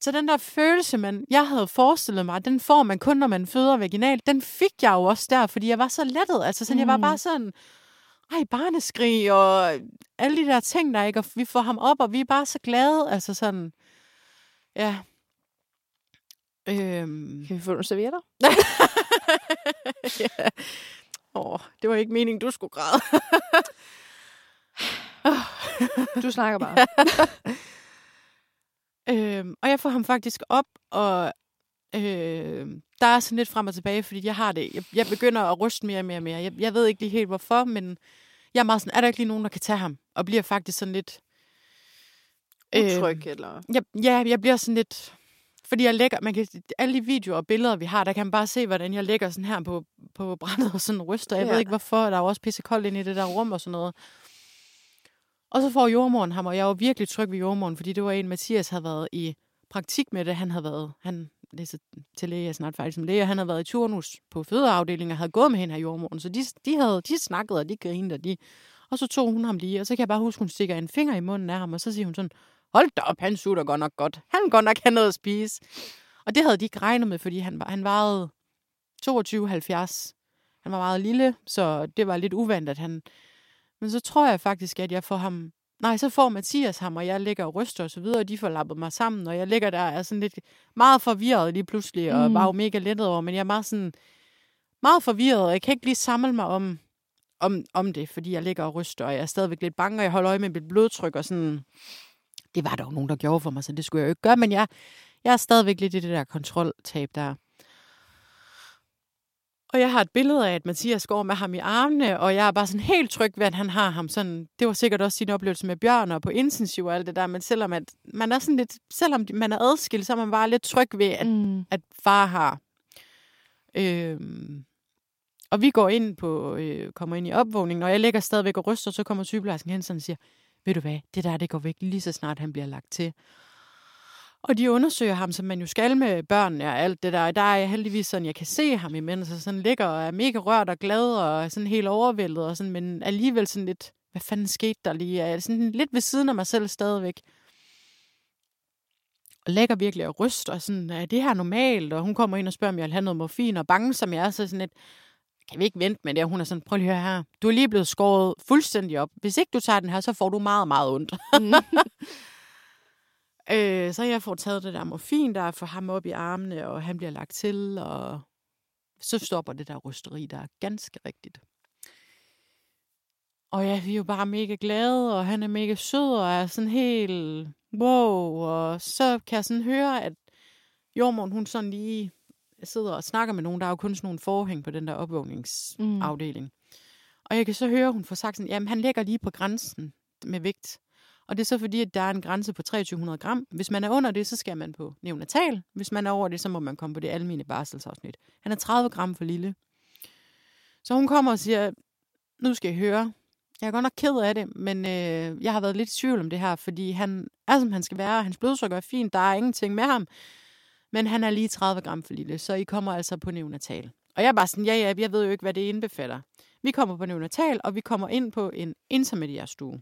så den der følelse, man, jeg havde forestillet mig, den får man kun, når man føder vaginalt, den fik jeg jo også der, fordi jeg var så lettet. Altså sådan, mm. jeg var bare sådan, ej, barneskrig og alle de der ting, der ikke, og vi får ham op, og vi er bare så glade. Altså sådan, ja. Øhm. Kan vi få nogle servietter? ja. Åh, det var ikke meningen, du skulle græde. du snakker bare. Øhm, og jeg får ham faktisk op, og øh, der er sådan lidt frem og tilbage, fordi jeg har det. Jeg, jeg begynder at ryste mere og mere og mere. Jeg, jeg ved ikke lige helt hvorfor, men jeg er meget sådan, er der ikke lige nogen, der kan tage ham? Og bliver faktisk sådan lidt... Utryg, øh, eller? Jeg, ja, jeg bliver sådan lidt... Fordi jeg lægger, man kan, alle de videoer og billeder, vi har, der kan man bare se, hvordan jeg lægger sådan her på, på brændet og sådan ryster. Jeg ja. ved ikke hvorfor, der er jo også pisse koldt ind i det der rum og sådan noget. Og så får jordmoren ham, og jeg var virkelig tryg ved jordmoren, fordi det var en, Mathias havde været i praktik med det. Han havde været, han læser til læge, jeg er snart færdig som læge, han havde været i turnus på fødeafdelingen og havde gået med hende her jordmoren. Så de, de, havde, de snakkede, og de grinede, og de... Og så tog hun ham lige, og så kan jeg bare huske, hun stikker en finger i munden af ham, og så siger hun sådan, hold da op, han sutter godt nok godt. Han vil godt nok have noget at spise. Og det havde de ikke regnet med, fordi han, han vejede 22,70. Han var meget lille, så det var lidt uvandt, at han, men så tror jeg faktisk, at jeg får ham... Nej, så får Mathias ham, og jeg ligger og ryster og så videre, og de får lappet mig sammen, og jeg ligger der og er sådan lidt meget forvirret lige pludselig, og mm. bare mega lettet over, men jeg er meget sådan meget forvirret, og jeg kan ikke lige samle mig om, om, om det, fordi jeg ligger og ryster, og jeg er stadigvæk lidt bange, og jeg holder øje med mit blodtryk, og sådan, det var der jo nogen, der gjorde for mig, så det skulle jeg jo ikke gøre, men jeg, jeg er stadigvæk lidt i det der kontroltab der. Og jeg har et billede af, at Mathias går med ham i armene, og jeg er bare sådan helt tryg ved, at han har ham sådan. Det var sikkert også sin oplevelse med Bjørn og på intensiv og alt det der, men selvom at man er sådan lidt, selvom man er adskilt, så er man bare lidt tryg ved, at, mm. at far har. Øhm, og vi går ind på, øh, kommer ind i opvågningen, og jeg ligger stadigvæk og ryster, så kommer sygeplejersken hen og siger, ved du hvad, det der, det går væk lige så snart han bliver lagt til. Og de undersøger ham, som man jo skal med børnene og alt det der. Der er jeg heldigvis sådan, jeg kan se ham imens, så sådan ligger og er mega rørt og glad og sådan helt overvældet, og sådan, men alligevel sådan lidt, hvad fanden skete der lige? Jeg er sådan lidt ved siden af mig selv stadigvæk. Og lægger virkelig og ryst, og sådan, er det her normalt? Og hun kommer ind og spørger, om jeg vil have noget morfin, og bange som jeg er, så sådan lidt, kan vi ikke vente med det? Og hun er sådan, prøv lige at høre her, du er lige blevet skåret fuldstændig op. Hvis ikke du tager den her, så får du meget, meget ondt. Mm. Øh, så jeg får taget det der morfin, der for ham op i armene, og han bliver lagt til, og så stopper det der rysteri, der er ganske rigtigt. Og ja, vi er jo bare mega glade, og han er mega sød, og er sådan helt wow. Og så kan jeg sådan høre, at jordmoren, hun sådan lige sidder og snakker med nogen. Der er jo kun sådan nogle forhæng på den der opvågningsafdeling. Mm. Og jeg kan så høre, hun får sagt sådan, jamen han ligger lige på grænsen med vægt. Og det er så fordi, at der er en grænse på 2300 gram. Hvis man er under det, så skal man på neonatal. Hvis man er over det, så må man komme på det almindelige barselsafsnit. Han er 30 gram for lille. Så hun kommer og siger, nu skal I høre, jeg er godt nok ked af det, men øh, jeg har været lidt i tvivl om det her, fordi han er, som han skal være. Hans blodsukker er fint, der er ingenting med ham. Men han er lige 30 gram for lille, så I kommer altså på neonatal. Og jeg er bare sådan, ja, ja, jeg ved jo ikke, hvad det indbefatter. Vi kommer på neonatal, og vi kommer ind på en intermediær stue.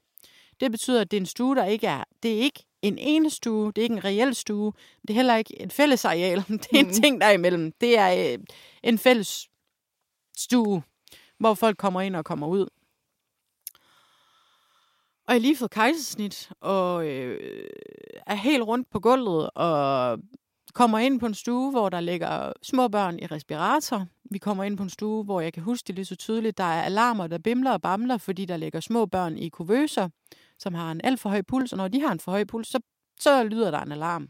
Det betyder, at det er en stue, der ikke er, det er ikke en ene stue, det er ikke en reel stue, det er heller ikke et fælles areal, det er en mm. ting der imellem. Det er øh, en fælles stue, hvor folk kommer ind og kommer ud. Og jeg har lige fået kejsersnit, og øh, er helt rundt på gulvet, og kommer ind på en stue, hvor der ligger små børn i respirator. Vi kommer ind på en stue, hvor jeg kan huske det lige så tydeligt. Der er alarmer, der bimler og bamler, fordi der ligger små børn i kuvøser som har en alt for høj puls, og når de har en for høj puls, så, så lyder der en alarm.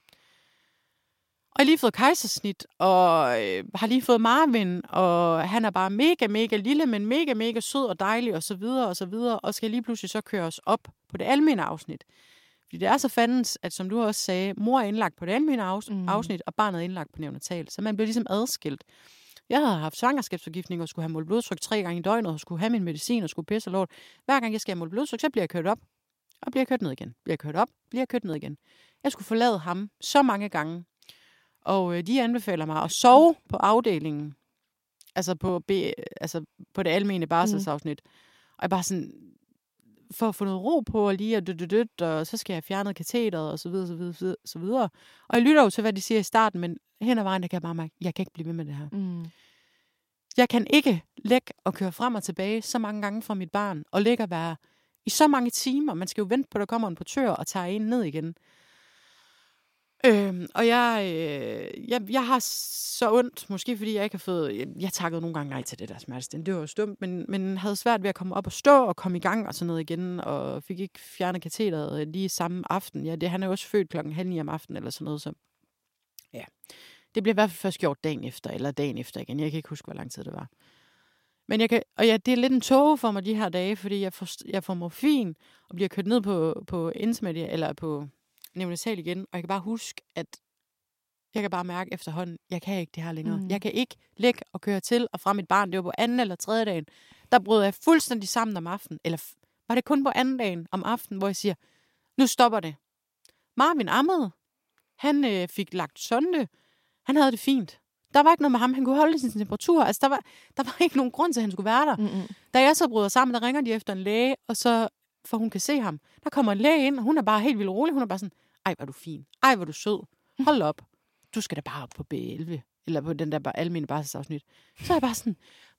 Og jeg har lige fået kejsersnit, og øh, har lige fået Marvin, og han er bare mega, mega lille, men mega, mega sød og dejlig, og så videre, og så videre, og skal lige pludselig så køres op på det almindelige afsnit. Fordi det er så fandens, at som du også sagde, mor er indlagt på det almindelige mm. afsnit, og barnet er indlagt på neonatal. Så man bliver ligesom adskilt. Jeg havde haft svangerskabsforgiftning og skulle have målt blodtryk tre gange i døgnet, og skulle have min medicin og skulle pisse lort. Hver gang jeg skal have målt blodtryk, så bliver jeg kørt op og bliver kørt ned igen. Bliver kørt op, bliver kørt ned igen. Jeg skulle forlade ham så mange gange. Og øh, de anbefaler mig at sove på afdelingen. Altså på, B, altså på det almene barselsafsnit. Mm. Og jeg bare sådan, for at få noget ro på, og lige at dødt, dødt, dødt, og så skal jeg fjerne katheteret, og så videre, så videre, så videre, så videre. Og jeg lytter jo til, hvad de siger i starten, men hen ad vejen, der kan jeg bare mærke, jeg kan ikke blive ved med det her. Mm. Jeg kan ikke lægge og køre frem og tilbage så mange gange fra mit barn, og ligge og være i så mange timer. Man skal jo vente på, at der kommer en portør og tager en ned igen. Øhm, og jeg, øh, jeg, jeg har så ondt, måske fordi jeg ikke har fået... Jeg, jeg takkede nogle gange nej til det der smertestillende. Det var jo stumt, men, men havde svært ved at komme op og stå og komme i gang og sådan noget igen, og fik ikke fjernet katheteret øh, lige samme aften. Ja, det, han er jo også født klokken halv ni om aftenen eller sådan noget, så ja. Det bliver i hvert fald først gjort dagen efter, eller dagen efter igen. Jeg kan ikke huske, hvor lang tid det var. Men jeg kan, og ja, det er lidt en tåge for mig de her dage, fordi jeg får, jeg får morfin og bliver kørt ned på, på Intimadia, eller på Neonatal igen, og jeg kan bare huske, at jeg kan bare mærke efterhånden, jeg kan ikke det her længere. Mm. Jeg kan ikke ligge og køre til og fra mit barn. Det var på anden eller tredje dagen. Der brød jeg fuldstændig sammen om aftenen. Eller var det kun på anden dagen om aftenen, hvor jeg siger, nu stopper det. Marvin ammede. Han øh, fik lagt sonde. Han havde det fint. Der var ikke noget med ham. Han kunne holde sin temperatur. Altså, der var, der var ikke nogen grund til, at han skulle være der. Mm-mm. Da jeg så bryder sammen, der ringer de efter en læge, og så, for hun kan se ham. Der kommer en læge ind, og hun er bare helt vildt rolig. Hun er bare sådan, ej, hvor du fin. Ej, hvor du sød. Hold op. Du skal da bare op på B11. Eller på den der bare almindelige barselsafsnit. Så er jeg bare sådan,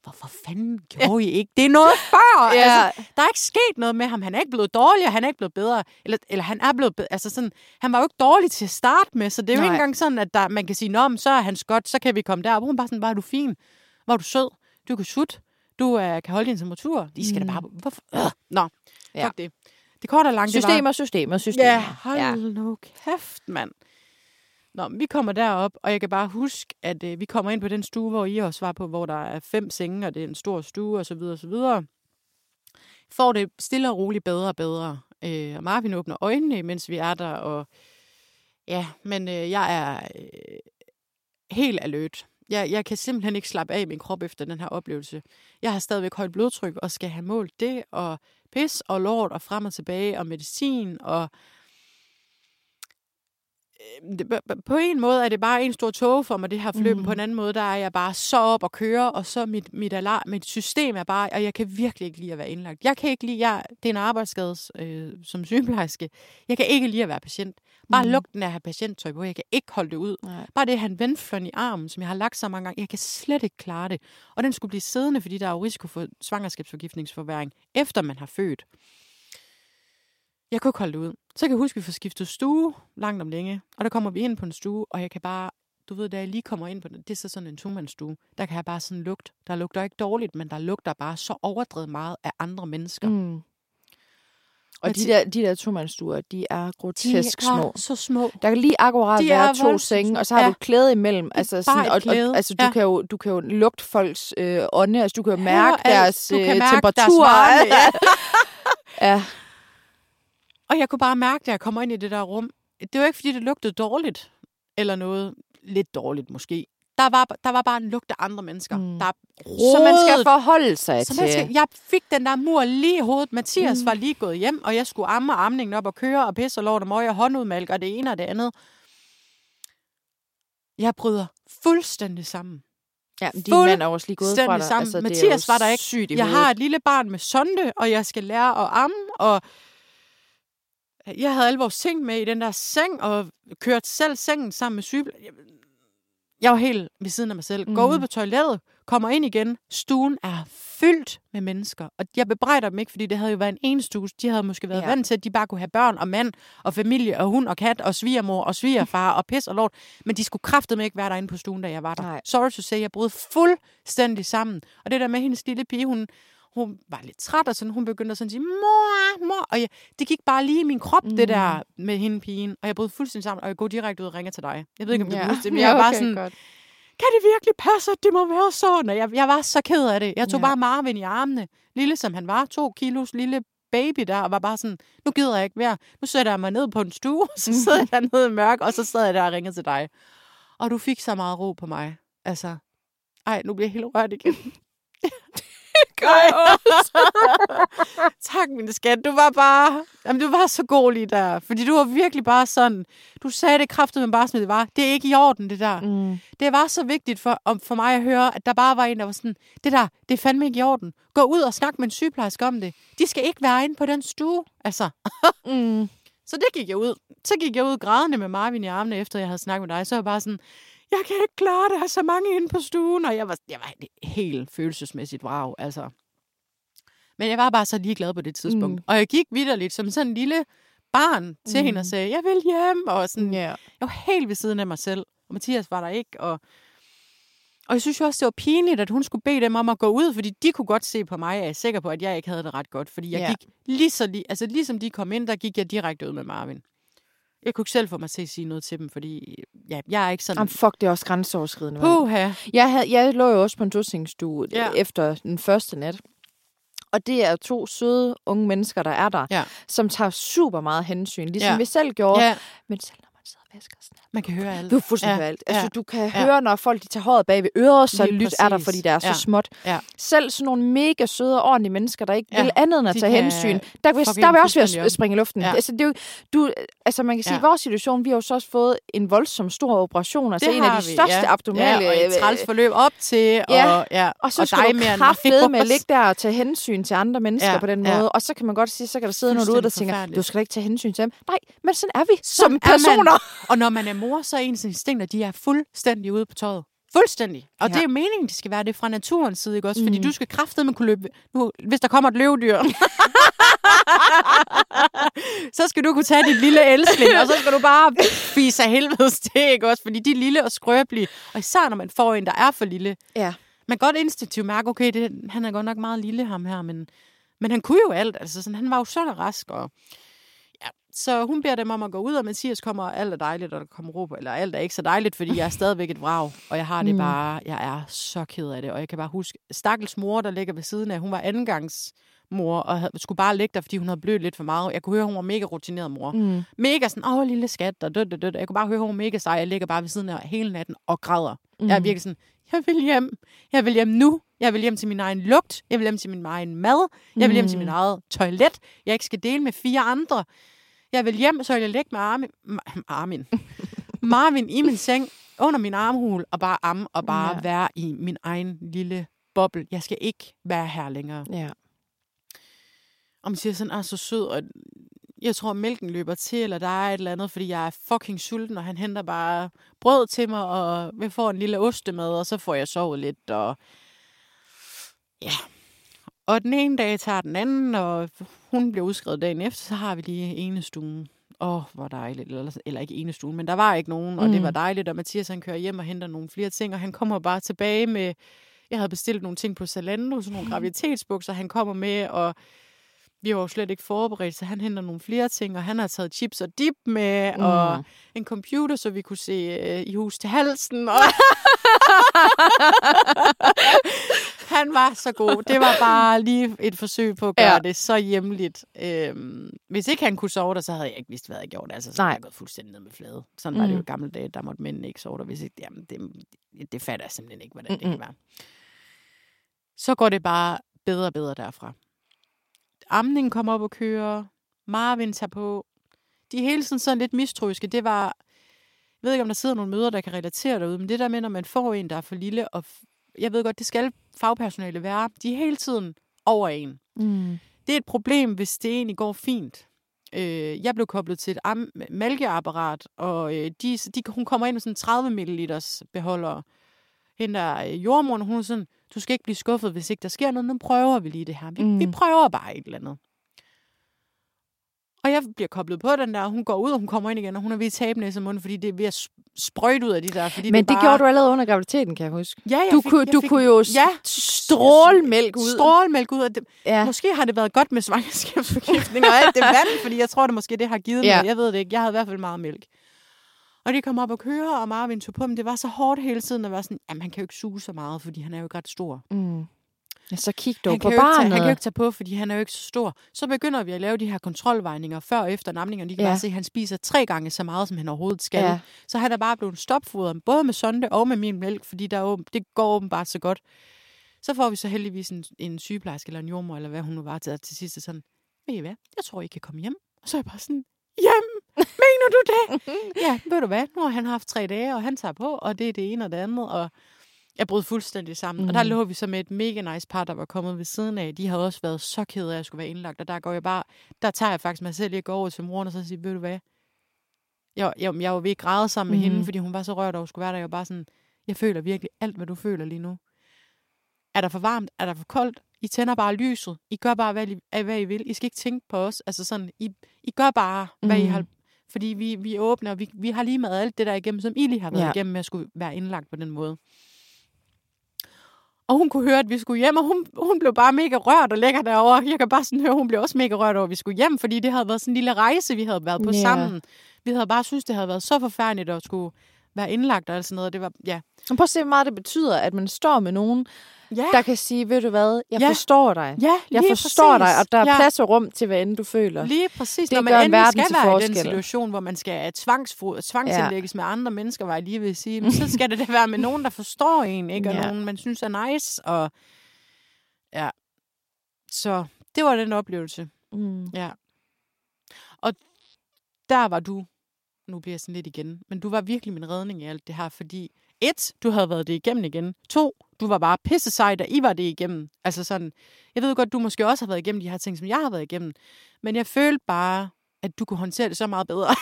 hvorfor fanden gjorde I ikke? Det er noget før. Ja. Altså, der er ikke sket noget med ham. Han er ikke blevet dårligere, han er ikke blevet bedre. Eller, eller han er blevet bedre. Altså sådan, han var jo ikke dårlig til at starte med, så det er jo Nej. ikke engang sådan, at der, man kan sige, Nå, så er han godt, så kan vi komme derop. Hun bare sådan, var du fin? Var du sød? Du kan sutte. Du uh, kan holde din temperatur. De skal mm. da bare... Hvorfor? Øh. Nå, Ja. fuck det. Det korte og lange, det var... Systemer, systemer, systemer. Ja, hold ja. nu kæft, mand. Nå, vi kommer derop, og jeg kan bare huske, at øh, vi kommer ind på den stue, hvor I også var på, hvor der er fem senge, og det er en stor stue, og så videre, og så videre. Får det stille og roligt bedre og bedre. Øh, og Marvin åbner øjnene, mens vi er der, og ja, men øh, jeg er øh, helt alert. Jeg, jeg kan simpelthen ikke slappe af min krop efter den her oplevelse. Jeg har stadigvæk højt blodtryk, og skal have målt det, og pis og lort, og frem og tilbage, og medicin, og på en måde er det bare en stor tog for mig, det her forløb. Mm. På en anden måde, der er jeg bare så op og køre, og så mit, mit, alarm, mit system er bare, og jeg kan virkelig ikke lide at være indlagt. Jeg kan ikke lide, jeg, det er en arbejdsskade øh, som sygeplejerske. Jeg kan ikke lide at være patient. Bare Mhm. mm. lugten af at have patienttøj på, jeg kan ikke holde det ud. Nej. Bare det at have en i armen, som jeg har lagt så mange gange, jeg kan slet ikke klare det. Og den skulle blive siddende, fordi der er jo risiko for svangerskabsforgiftningsforværing, efter man har født. Jeg kunne ikke holde det ud. Så kan jeg huske, at vi får skiftet stue langt om længe. Og der kommer vi ind på en stue, og jeg kan bare, du ved, da jeg lige kommer ind på den, det er så sådan en tomandsstue, der kan jeg bare sådan lugt. Der lugter ikke dårligt, men der lugter bare så overdrevet meget af andre mennesker. Mm. Og de der, de der tomandsstuer, de er grotesk de små. er så små. Der kan lige akkurat De være to senge, og så små. har Ja. du klæde imellem. Altså, sådan, og, og, altså, du, Ja. kan jo, du kan jo lugte folks øh, ånde, altså du kan jo Hør mærke alt. deres øh, deres temperatur. varme, ja. ja. Og jeg kunne bare mærke, da jeg kommer ind i det der rum, det var ikke, fordi det lugtede dårligt, eller noget lidt dårligt måske. Der var, der var bare en lugt af andre mennesker, Mm. der Så man skal forholde sig Så til. skal, jeg fik den der mur lige i hovedet. Mathias Mm. var lige gået hjem, og jeg skulle amme amningen op og køre og pisse og lort og møg og håndudmælk og det ene og det andet. Jeg bryder fuldstændig sammen. Ja, din mand er også lige gået fra dig. sammen. Altså, Mathias var der ikke. Sygt Jeg har et lille barn med sonde, og jeg skal lære at amme, og jeg havde alle vores ting med i den der seng, og kørte selv sengen sammen med syge. Jeg var helt ved siden af mig selv. Går Mm. ud på toilettet, kommer ind igen. Stuen er fyldt med mennesker. Og jeg bebrejder dem ikke, fordi det havde jo været en enestue. De havde måske været ja. vant til, at de bare kunne have børn og mand og familie og hund og kat og svigermor og svigerfar og pis og lort. Men de skulle kraftedeme ikke være derinde på stuen, da jeg var der. Nej. Sorry to say, jeg brød fuldstændig sammen. Og det der med hendes lille pige, hun, hun var lidt træt, og sådan, hun begyndte at sådan sige, mor, mor. Og jeg, det gik bare lige i min krop, mm. Mm. det der med hende pigen. Og jeg brød fuldstændig sammen, og jeg går direkte ud og ringer til dig. Jeg ved ikke, om du ja. ja. det, men jeg var bare sådan, godt. kan det virkelig passe, at det må være sådan? Og jeg, jeg var så ked af det. Jeg tog Ja. ja. bare Marvin i armene, lille som han var, to kilos lille baby der, og var bare sådan, nu gider jeg ikke mere. Nu sætter jeg mig ned på en stue, og så sidder jeg dernede i mørk, og så sad jeg der og ringede til dig. Og du fik så meget ro på mig. Altså, ej, nu bliver jeg helt rørt igen. tak, min skat. Du var bare... Jamen, du var så god lige der. Fordi du var virkelig bare sådan... Du sagde det kraftigt, men bare som det var. Det er ikke i orden, det der. Mm. Det var så vigtigt for, om, for mig at høre, at der bare var en, der var sådan... Det der, det er fandme ikke i orden. Gå ud og snak med en sygeplejerske om det. De skal ikke være inde på den stue. Altså... Mm. Så det gik jeg ud. Så gik jeg ud grædende med Marvin i armene, efter jeg havde snakket med dig. Så var jeg bare sådan, jeg kan ikke klare det, der er så mange inde på stuen. Og jeg var, jeg var helt følelsesmæssigt brav, altså. Men jeg var bare så ligeglad på det tidspunkt. Mm. Mm. Og jeg gik vidderligt som sådan en lille barn til mm. hende og sagde, jeg vil hjem. Og sådan, Ja. jeg var helt ved siden af mig selv. Og Mathias var der ikke. Og, og jeg synes jo også, det var pinligt, at hun skulle bede dem om at gå ud, fordi de kunne godt se på mig, og jeg er sikker på, at jeg ikke havde det ret godt. Fordi jeg Ja. gik lige så lige, altså ligesom de kom ind, der gik jeg direkte ud med Marvin. Jeg kunne ikke selv få mig til at sige noget til dem, fordi ja, jeg er ikke sådan... Jamen, fuck, det er også grænseoverskridende. Puha. Jeg, havde, jeg lå jo også på en dosingstue Ja. ja. efter den første nat. Og det er to søde unge mennesker, der er der, Ja. som tager super meget hensyn, ligesom Ja. vi selv gjorde. Ja, Men selv når man sidder vasker sådan man kan høre alt. Du er fuldstændig Ja, ja. alt. Altså, ja, du kan ja. høre, når folk de tager håret bag ved øret, så Lige lyt er der, fordi det er så Ja. småt. Ja. Selv sådan nogle mega søde og ordentlige mennesker, der ikke Ja, vil andet end at de tage kan hensyn, der, vil, der er vi også fuldstændig at springe i luften. Ja. Altså, det er jo, du, altså, man kan sige, Ja. vores situation, vi har jo så også fået en voldsom stor operation. Altså Det en af de vi, største ja. abdominale... Ja, og et træls forløb op til, Ja, og, ja, og så og skal du kraftede med at ligge der og tage hensyn til andre mennesker på den måde. Og så kan man godt sige, så kan der sidde nogen ude, der tænker, du skal ikke tage hensyn til dem. Nej, men sådan er vi som er personer. Og når man er mor, så er ens instinkter, de er fuldstændig ude på tøjet. Fuldstændig. Og ja. det er meningen, de skal være det fra naturens side, ikke også? Fordi Mm. du skal kraftedeme kunne løbe... Nu, hvis der kommer et løvedyr, så skal du kunne tage dit lille elsling, og så skal du bare fise af helvedes til, ikke også? Fordi de er lille og skrøbelige. Og især når man får en, der er for lille. Ja. Man kan godt instinktivt mærke, okay, det, han er godt nok meget lille, ham her, men, men han kunne jo alt. Altså, sådan, han var jo sund og rask, og så hun beder dem om at gå ud, og Mathias kommer, og alt er dejligt, og der kommer på. Eller alt er ikke så dejligt, fordi jeg er stadigvæk et vrag, og jeg har det Mm. bare, jeg er så ked af det. Og jeg kan bare huske, stakkels mor, der ligger ved siden af, hun var andengangsmor, og havde, skulle bare ligge der, fordi hun havde blødt lidt for meget. Jeg kunne høre, hun var mega rutineret mor. Mm. Mega sådan, åh, lille skat, og død, død, død. Jeg kunne bare høre, hun var mega sej. Jeg ligger bare ved siden af hele natten og græder. Mm. Jeg er virkelig sådan, jeg vil hjem. Jeg vil hjem nu. Jeg vil hjem til min egen lugt. Jeg vil hjem til min egen mad. Jeg vil hjem til min eget toilet. Jeg ikke skal dele med fire andre. Jeg vil hjem, så vil jeg lægge med Armin, Armin. Marvin i min seng, under min armhul, og bare amme, og bare Ja. ja. være i min egen lille boble. Jeg skal ikke være her længere. Ja. Og man siger sådan, er så sød, og jeg tror, mælken løber til, eller der er et eller andet, fordi jeg er fucking sulten, og han henter bare brød til mig, og vi får en lille ostemad, og så får jeg sovet lidt, og ja. Og den ene dag tager den anden, og hun bliver udskrevet dagen efter, så har vi lige enestuen. Åh, oh, hvor dejligt. Eller, eller ikke enestuen, men der var ikke nogen, og mm. det Mm. var dejligt. Og Mathias han kører hjem og henter nogle flere ting, og han kommer bare tilbage med... Jeg havde bestilt nogle ting på Zalando, sådan nogle graviditetsbukser, han kommer med, og vi var jo slet ikke forberedt, så han henter nogle flere ting, og han har taget chips og dip med, mm. og en computer, så vi kunne se øh, i hus til halsen. Og han var så god. Det var bare lige et forsøg på at gøre ja. Det så hjemligt. Øhm, hvis ikke han kunne sove der, så havde jeg ikke vidst, hvad jeg gjorde. Altså, så Nej. jeg gået fuldstændig ned med flade. Sådan mm. var det jo Mm. i gamle dage. Der måtte mændene ikke sove der. Hvis ikke, jamen, det, det fatter jeg simpelthen ikke, hvordan det Mm-mm. kan være. Så går det bare bedre og bedre derfra. Amningen kommer op og kører. Marvin tager på. De er hele tiden sådan lidt mistroiske. Det var... Jeg ved ikke, om der sidder nogle møder, der kan relatere derude, men det der med, når man får en, der er for lille, og jeg ved godt, det skal fagpersonale være, de er hele tiden over en. Mm. Det er et problem, hvis det egentlig går fint. Øh, jeg blev koblet til et mælkeapparat, og øh, de, de, hun kommer ind med sådan 30 ml beholder. Hende der øh, jordmoren, hun er sådan, du skal ikke blive skuffet, hvis ikke der sker noget. Nu prøver vi lige det her. Vi, mm. vi prøver bare et eller andet. Og jeg bliver koblet på den der, og hun går ud, og hun kommer ind igen, og hun er ved at tabe næse munden, fordi det er ved at sp- sprøjte ud af de der. Fordi Men det, det bare... gjorde du allerede under graviditeten, kan jeg huske. Ja, jeg Du, fik, kunne, jeg du fik, kunne jo ja, ja, stråle mælk ud. Strålemælk ud. Og det, Ja. Måske har det været godt med svangerskabsforgiftning og alt det vand, fordi jeg tror, det måske det har givet Ja. noget. Jeg ved det ikke. Jeg havde i hvert fald meget mælk. Og de kom op og kører, og Marvin tog på dem. Det var så hårdt hele tiden at være sådan, jamen han kan jo ikke suge så meget, fordi han er jo ikke ret stor. Mm. Ja, så kig dog Han på jo ikke tage, barnet. han kan jo ikke tage på, fordi han er jo ikke så stor. Så begynder vi at lave de her kontrolvejninger før og efter namningen. De kan Ja. bare se, at han spiser tre gange så meget, som han overhovedet skal. Ja. Så han er bare blevet stopfodret, både med sonde og med min mælk, fordi der er åben, det går åbenbart så godt. Så får vi så heldigvis en, en sygeplejerske eller en jordmor, eller hvad hun nu var til, til sidst. Sådan, ved I hvad, jeg tror, I kan komme hjem. Og så er jeg bare sådan, hjem, mener du det? ja, ved du hvad, nu har han haft tre dage, og han tager på, og det er det ene og det andet, og jeg brød fuldstændig sammen. Mm. Og der Mhm. lå vi så med et mega nice par, der var kommet ved siden af. De havde også været så kede af, at jeg skulle være indlagt, og der går jeg bare, der tager jeg faktisk mig selv i at gå over til moren og så sige, ved du hvad, jeg, jeg, jeg var ved at græde sammen med Mhm. hende, fordi hun var så rørt over at skulle være der. Jeg var bare sådan, jeg føler virkelig alt, hvad du føler lige nu. Er der for varmt? Er der for koldt? I tænder bare lyset. I gør bare, hvad I, hvad I vil. I skal ikke tænke på os. Altså sådan, I, I gør bare, hvad I Mhm. har... Fordi vi, vi er åbne, og vi, vi har lige med alt det der igennem, som I lige har været ja. igennem med at skulle være indlagt på den måde. Og hun kunne høre, at vi skulle hjem, og hun, hun blev bare mega rørt og lækker derovre. Jeg kan bare sådan høre, hun blev også mega rørt over, at vi skulle hjem, fordi det havde været sådan en lille rejse, vi havde været på Ja. sammen. Vi havde bare synes det havde været så forfærdeligt at skulle være indlagt og alt sådan noget. Det var, ja. Men prøv at se, hvor meget det betyder, at man står med nogen, Ja, der kan sige, ved du hvad, jeg Ja. forstår dig. ja Jeg forstår præcis. dig, og der er ja. plads og rum til, hvad end du føler. Lige præcis. Det Når man gør en endelig skal være i den forskel. situation, hvor man skal tvangsfo- tvangsindlægges ja. med andre mennesker, var jeg lige ved at sige, men så skal det da være med nogen, der forstår en, ikke? Og ja. nogen, man synes er nice. Og ja. Så det var den oplevelse. Mm. Ja. Og der var du, nu bliver jeg sådan lidt igen, men du var virkelig min redning i alt det her, fordi et, du havde været det igennem igen. To, du var bare pisse sej, da I var det igennem. Altså sådan, jeg ved godt, du måske også har været igennem de her ting, som jeg har været igennem, men jeg følte bare, at du kunne håndtere det så meget bedre.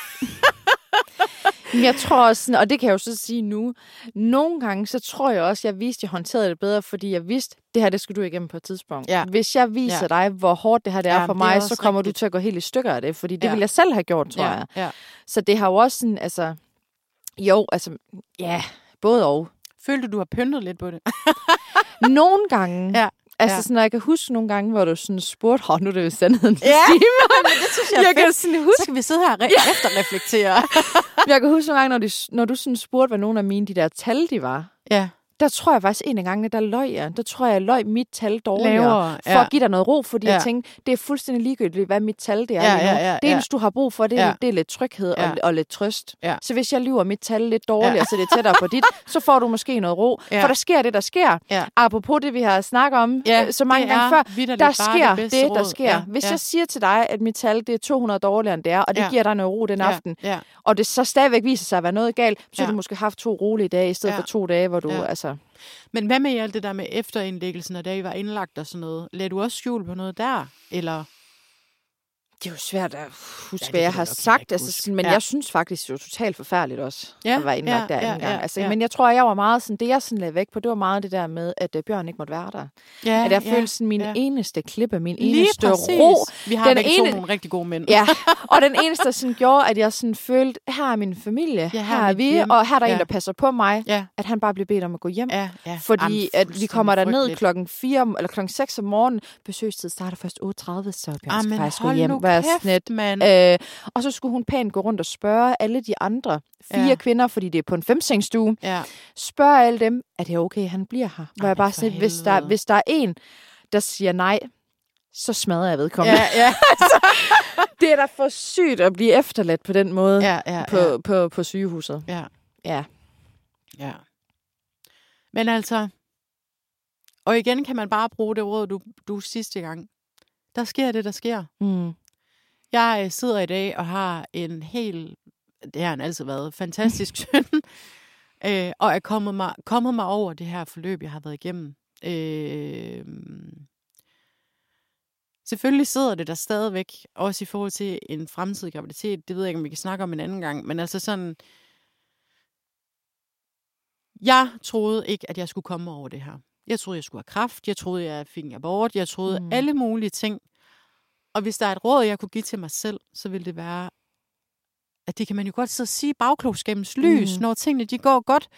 Jeg tror også, og det kan jeg jo så sige nu, nogle gange, så tror jeg også, jeg viste, at jeg håndterede det bedre, fordi jeg vidste, det her, det skal du igennem på et tidspunkt. Ja. Hvis jeg viser Ja. dig, hvor hårdt det her det er Ja, for er mig, også så kommer rigtigt. du til at gå helt i stykker af det, fordi det Ja. ville jeg selv have gjort, tror ja, jeg. ja. Så det har jo også sådan, altså, jo, altså, ja, både og. Følte du, du har pyntet lidt på det? Nogle gange, Ja, altså ja. sådan, jeg kan huske nogle gange, hvor du sådan spurgte, åh, nu er det jo sandheden. Ja, men det synes jeg, jeg kan sådan huske, Så kan vi sidde her og re- efterreflektere. jeg kan huske nogle gange, når, de, når du sådan spurgte, hvad nogle af mine de der tal, de var. ja, Der tror jeg faktisk, en af gangene, der løg jeg. Der tror jeg, jeg løg mit tal dårligere. lavere. For at give dig noget ro, fordi ja. jeg Ja. tænkte, det er fuldstændig ligegyldigt, hvad mit tal det er Ja, lige nu. ja, ja, det ja. eneste, du har brug for, det er, Ja. det er lidt tryghed Ja. og, og lidt trøst. Ja. Så hvis jeg lyver mit tal lidt dårligere, Ja. så det er tættere på dit, så får du måske noget ro. Ja. For der sker det, der sker. Ja. Apropos det, vi har snakket om Ja, øh, så mange gange før. Der sker det det, der sker. Ja, Hvis ja. jeg siger til dig, at mit tal det er 200 dårligere end det er, og det Ja. giver dig noget ro den Ja, aften, Ja, og det så stadigvæk viser sig at være noget galt, så Ja. du måske haft to rolige dage, i stedet Ja. for to dage, hvor du Ja altså... Men hvad med alt det der med efterindlæggelsen, og da I var indlagt og sådan noget? Lad du også skjul på noget der? Eller? Det er jo svært at huske, hvad jeg har sagt, altså, sådan, men Ja. jeg synes faktisk, det var totalt forfærdeligt også, Ja, at være indlagt ja, der ja, anden gang. ja, Altså, ja. Men jeg tror, jeg var meget sådan, det jeg sådan lagde væk på, det var meget det der med, at uh, Bjørn ikke måtte være der. Ja, At jeg følte sådan min ja. eneste klippe, min Lige eneste præcis. ro. Vi har Den ene- nogle rigtig gode mænd. Ja, og den eneste, der sådan gjorde, at jeg sådan følte, her er min familie, Ja, her er mit vi, hjem. og her er der en, Ja. der passer på mig, Ja, at han bare blev bedt om at gå hjem. ja, ja. Fordi Jamen, at vi kommer der ned frygteligt. klokken 4 om- eller klokken 6 om morgenen. Besøgstid starter først 8.30, så Bjørn skal Jamen, faktisk gå hjem. Er kæft, sådan. Øh, og så skulle hun pænt gå rundt og spørge alle de andre fire Ja. kvinder, fordi det er på en femsengsstue, Ja. spørge alle dem, er det okay, han bliver her? Hvor Ej, jeg bare siger, hvis der, hvis der er en, der siger nej, så smadrer jeg vedkommende. Ja, ja, Det er da for sygt at blive efterladt på den måde ja, ja, på, ja. på, på sygehuset. ja. Ja. Ja. Men altså, og igen kan man bare bruge det råd, du, du sidste gang. Der sker det, der sker. Mm. Jeg øh, sidder i dag og har en helt, det har han altid været, fantastisk søn, øh, og er kommet mig, kommet mig over det her forløb, jeg har været igennem. Øh, selvfølgelig sidder det der stadigvæk, også i forhold til en fremtidig graviditet. Det ved jeg ikke, om vi kan snakke om en anden gang, men altså sådan, jeg troede ikke, at jeg skulle komme over det her. Jeg troede, jeg skulle have kraft. Jeg troede, jeg fik abort. Jeg troede mm. alle mulige ting. Og hvis der er et råd, jeg kunne give til mig selv, så ville det være, at det kan man jo godt sidde og sige bagklogskabens lys, Mm. når tingene de går godt.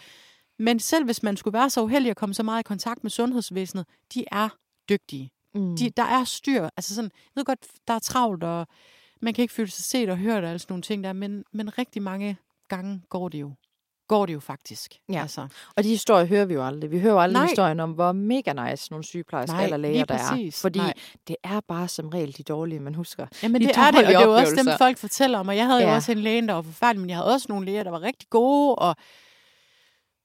Men selv hvis man skulle være så uheldig at komme så meget i kontakt med sundhedsvæsenet, de er dygtige. Mm. De, der er styr. Altså sådan, jeg ved godt, der er travlt, og man kan ikke føle sig set og hørt og alle sådan nogle ting der, men, men rigtig mange gange går det jo. Går det jo faktisk. Ja. Altså. Og de historier hører vi jo aldrig. Vi hører jo aldrig Nej. historien om, hvor mega nice nogle sygeplejersker Nej, eller læger der er. Fordi Nej. det er bare som regel de dårlige, man husker. Jamen de det er det, og det er jo også dem, folk fortæller om. Og jeg havde ja. Jo også en læge, der var forfærdelig, men jeg havde også nogle læger, der var rigtig gode. Og...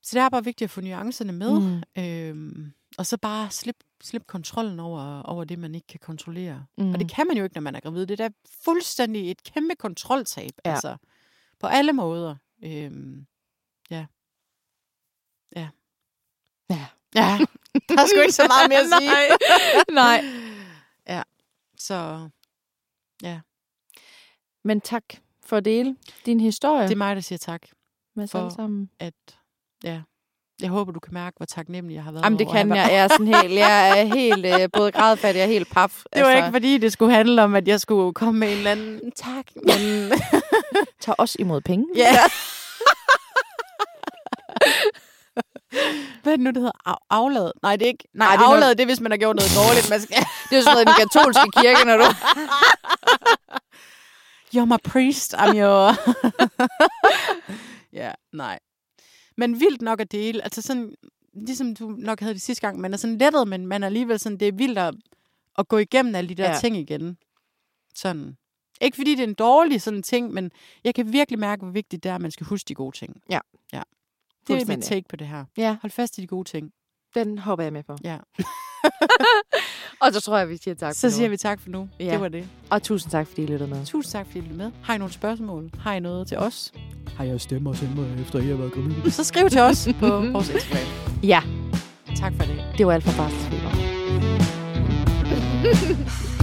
Så det er bare vigtigt at få nuancerne med. Mm. Øhm, og så bare slip, slip kontrollen over, over det, man ikke kan kontrollere. Mm. Mm. Og det kan man jo ikke, når man er gravid. Det er da fuldstændig et kæmpe kontroltab. Ja. Altså, på alle måder. Øhm. Ja. Ja. Ja, der er sgu ikke så meget mere at sige. Nej. Ja, så Men tak for at dele din historie det er mig, der siger tak. med for- sammen. At, ja, jeg håber, du kan mærke, hvor taknemmelig jeg har været. Jamen, det over kan jeg. Jeg er sådan helt, jeg er helt øh, både grædfattig og helt paf. Det var ikke, fordi det skulle handle om, at jeg skulle komme med en eller anden tak. Men Tag også imod penge. ja. Hvad er det nu, det hedder? Af- aflad? Nej, det er ikke. Nej, Nej, det er aflad, noget- det er, hvis man har gjort noget dårligt. Man skal... Det er jo sådan noget i den katolske kirke, når du... You're my priest, I'm your... ja, nej. Men vildt nok at dele. Altså sådan, ligesom du nok havde det sidste gang, man er sådan lettet, men man er alligevel sådan, det er vildt at, at gå igennem alle de der ja. ting igen. Sådan. Ikke fordi det er en dårlig sådan ting, men jeg kan virkelig mærke, hvor vigtigt det er, at man skal huske de gode ting. Ja. ja. Det er mit take på det her. Ja, Hold fast i de gode ting. den hopper jeg med på. Ja. Og så tror jeg, vi siger tak Så siger vi tak for nu. Ja. Det var det. Og tusind tak, fordi I lyttede med. Tusind tak, fordi I lyttede med. Har I nogle spørgsmål? Har I noget til os? Har jeg stemmer og mig, efter I har været gravid? Så skriv til os på vores Instagram. Ja, Tak for det. det var alt for barselsfeber.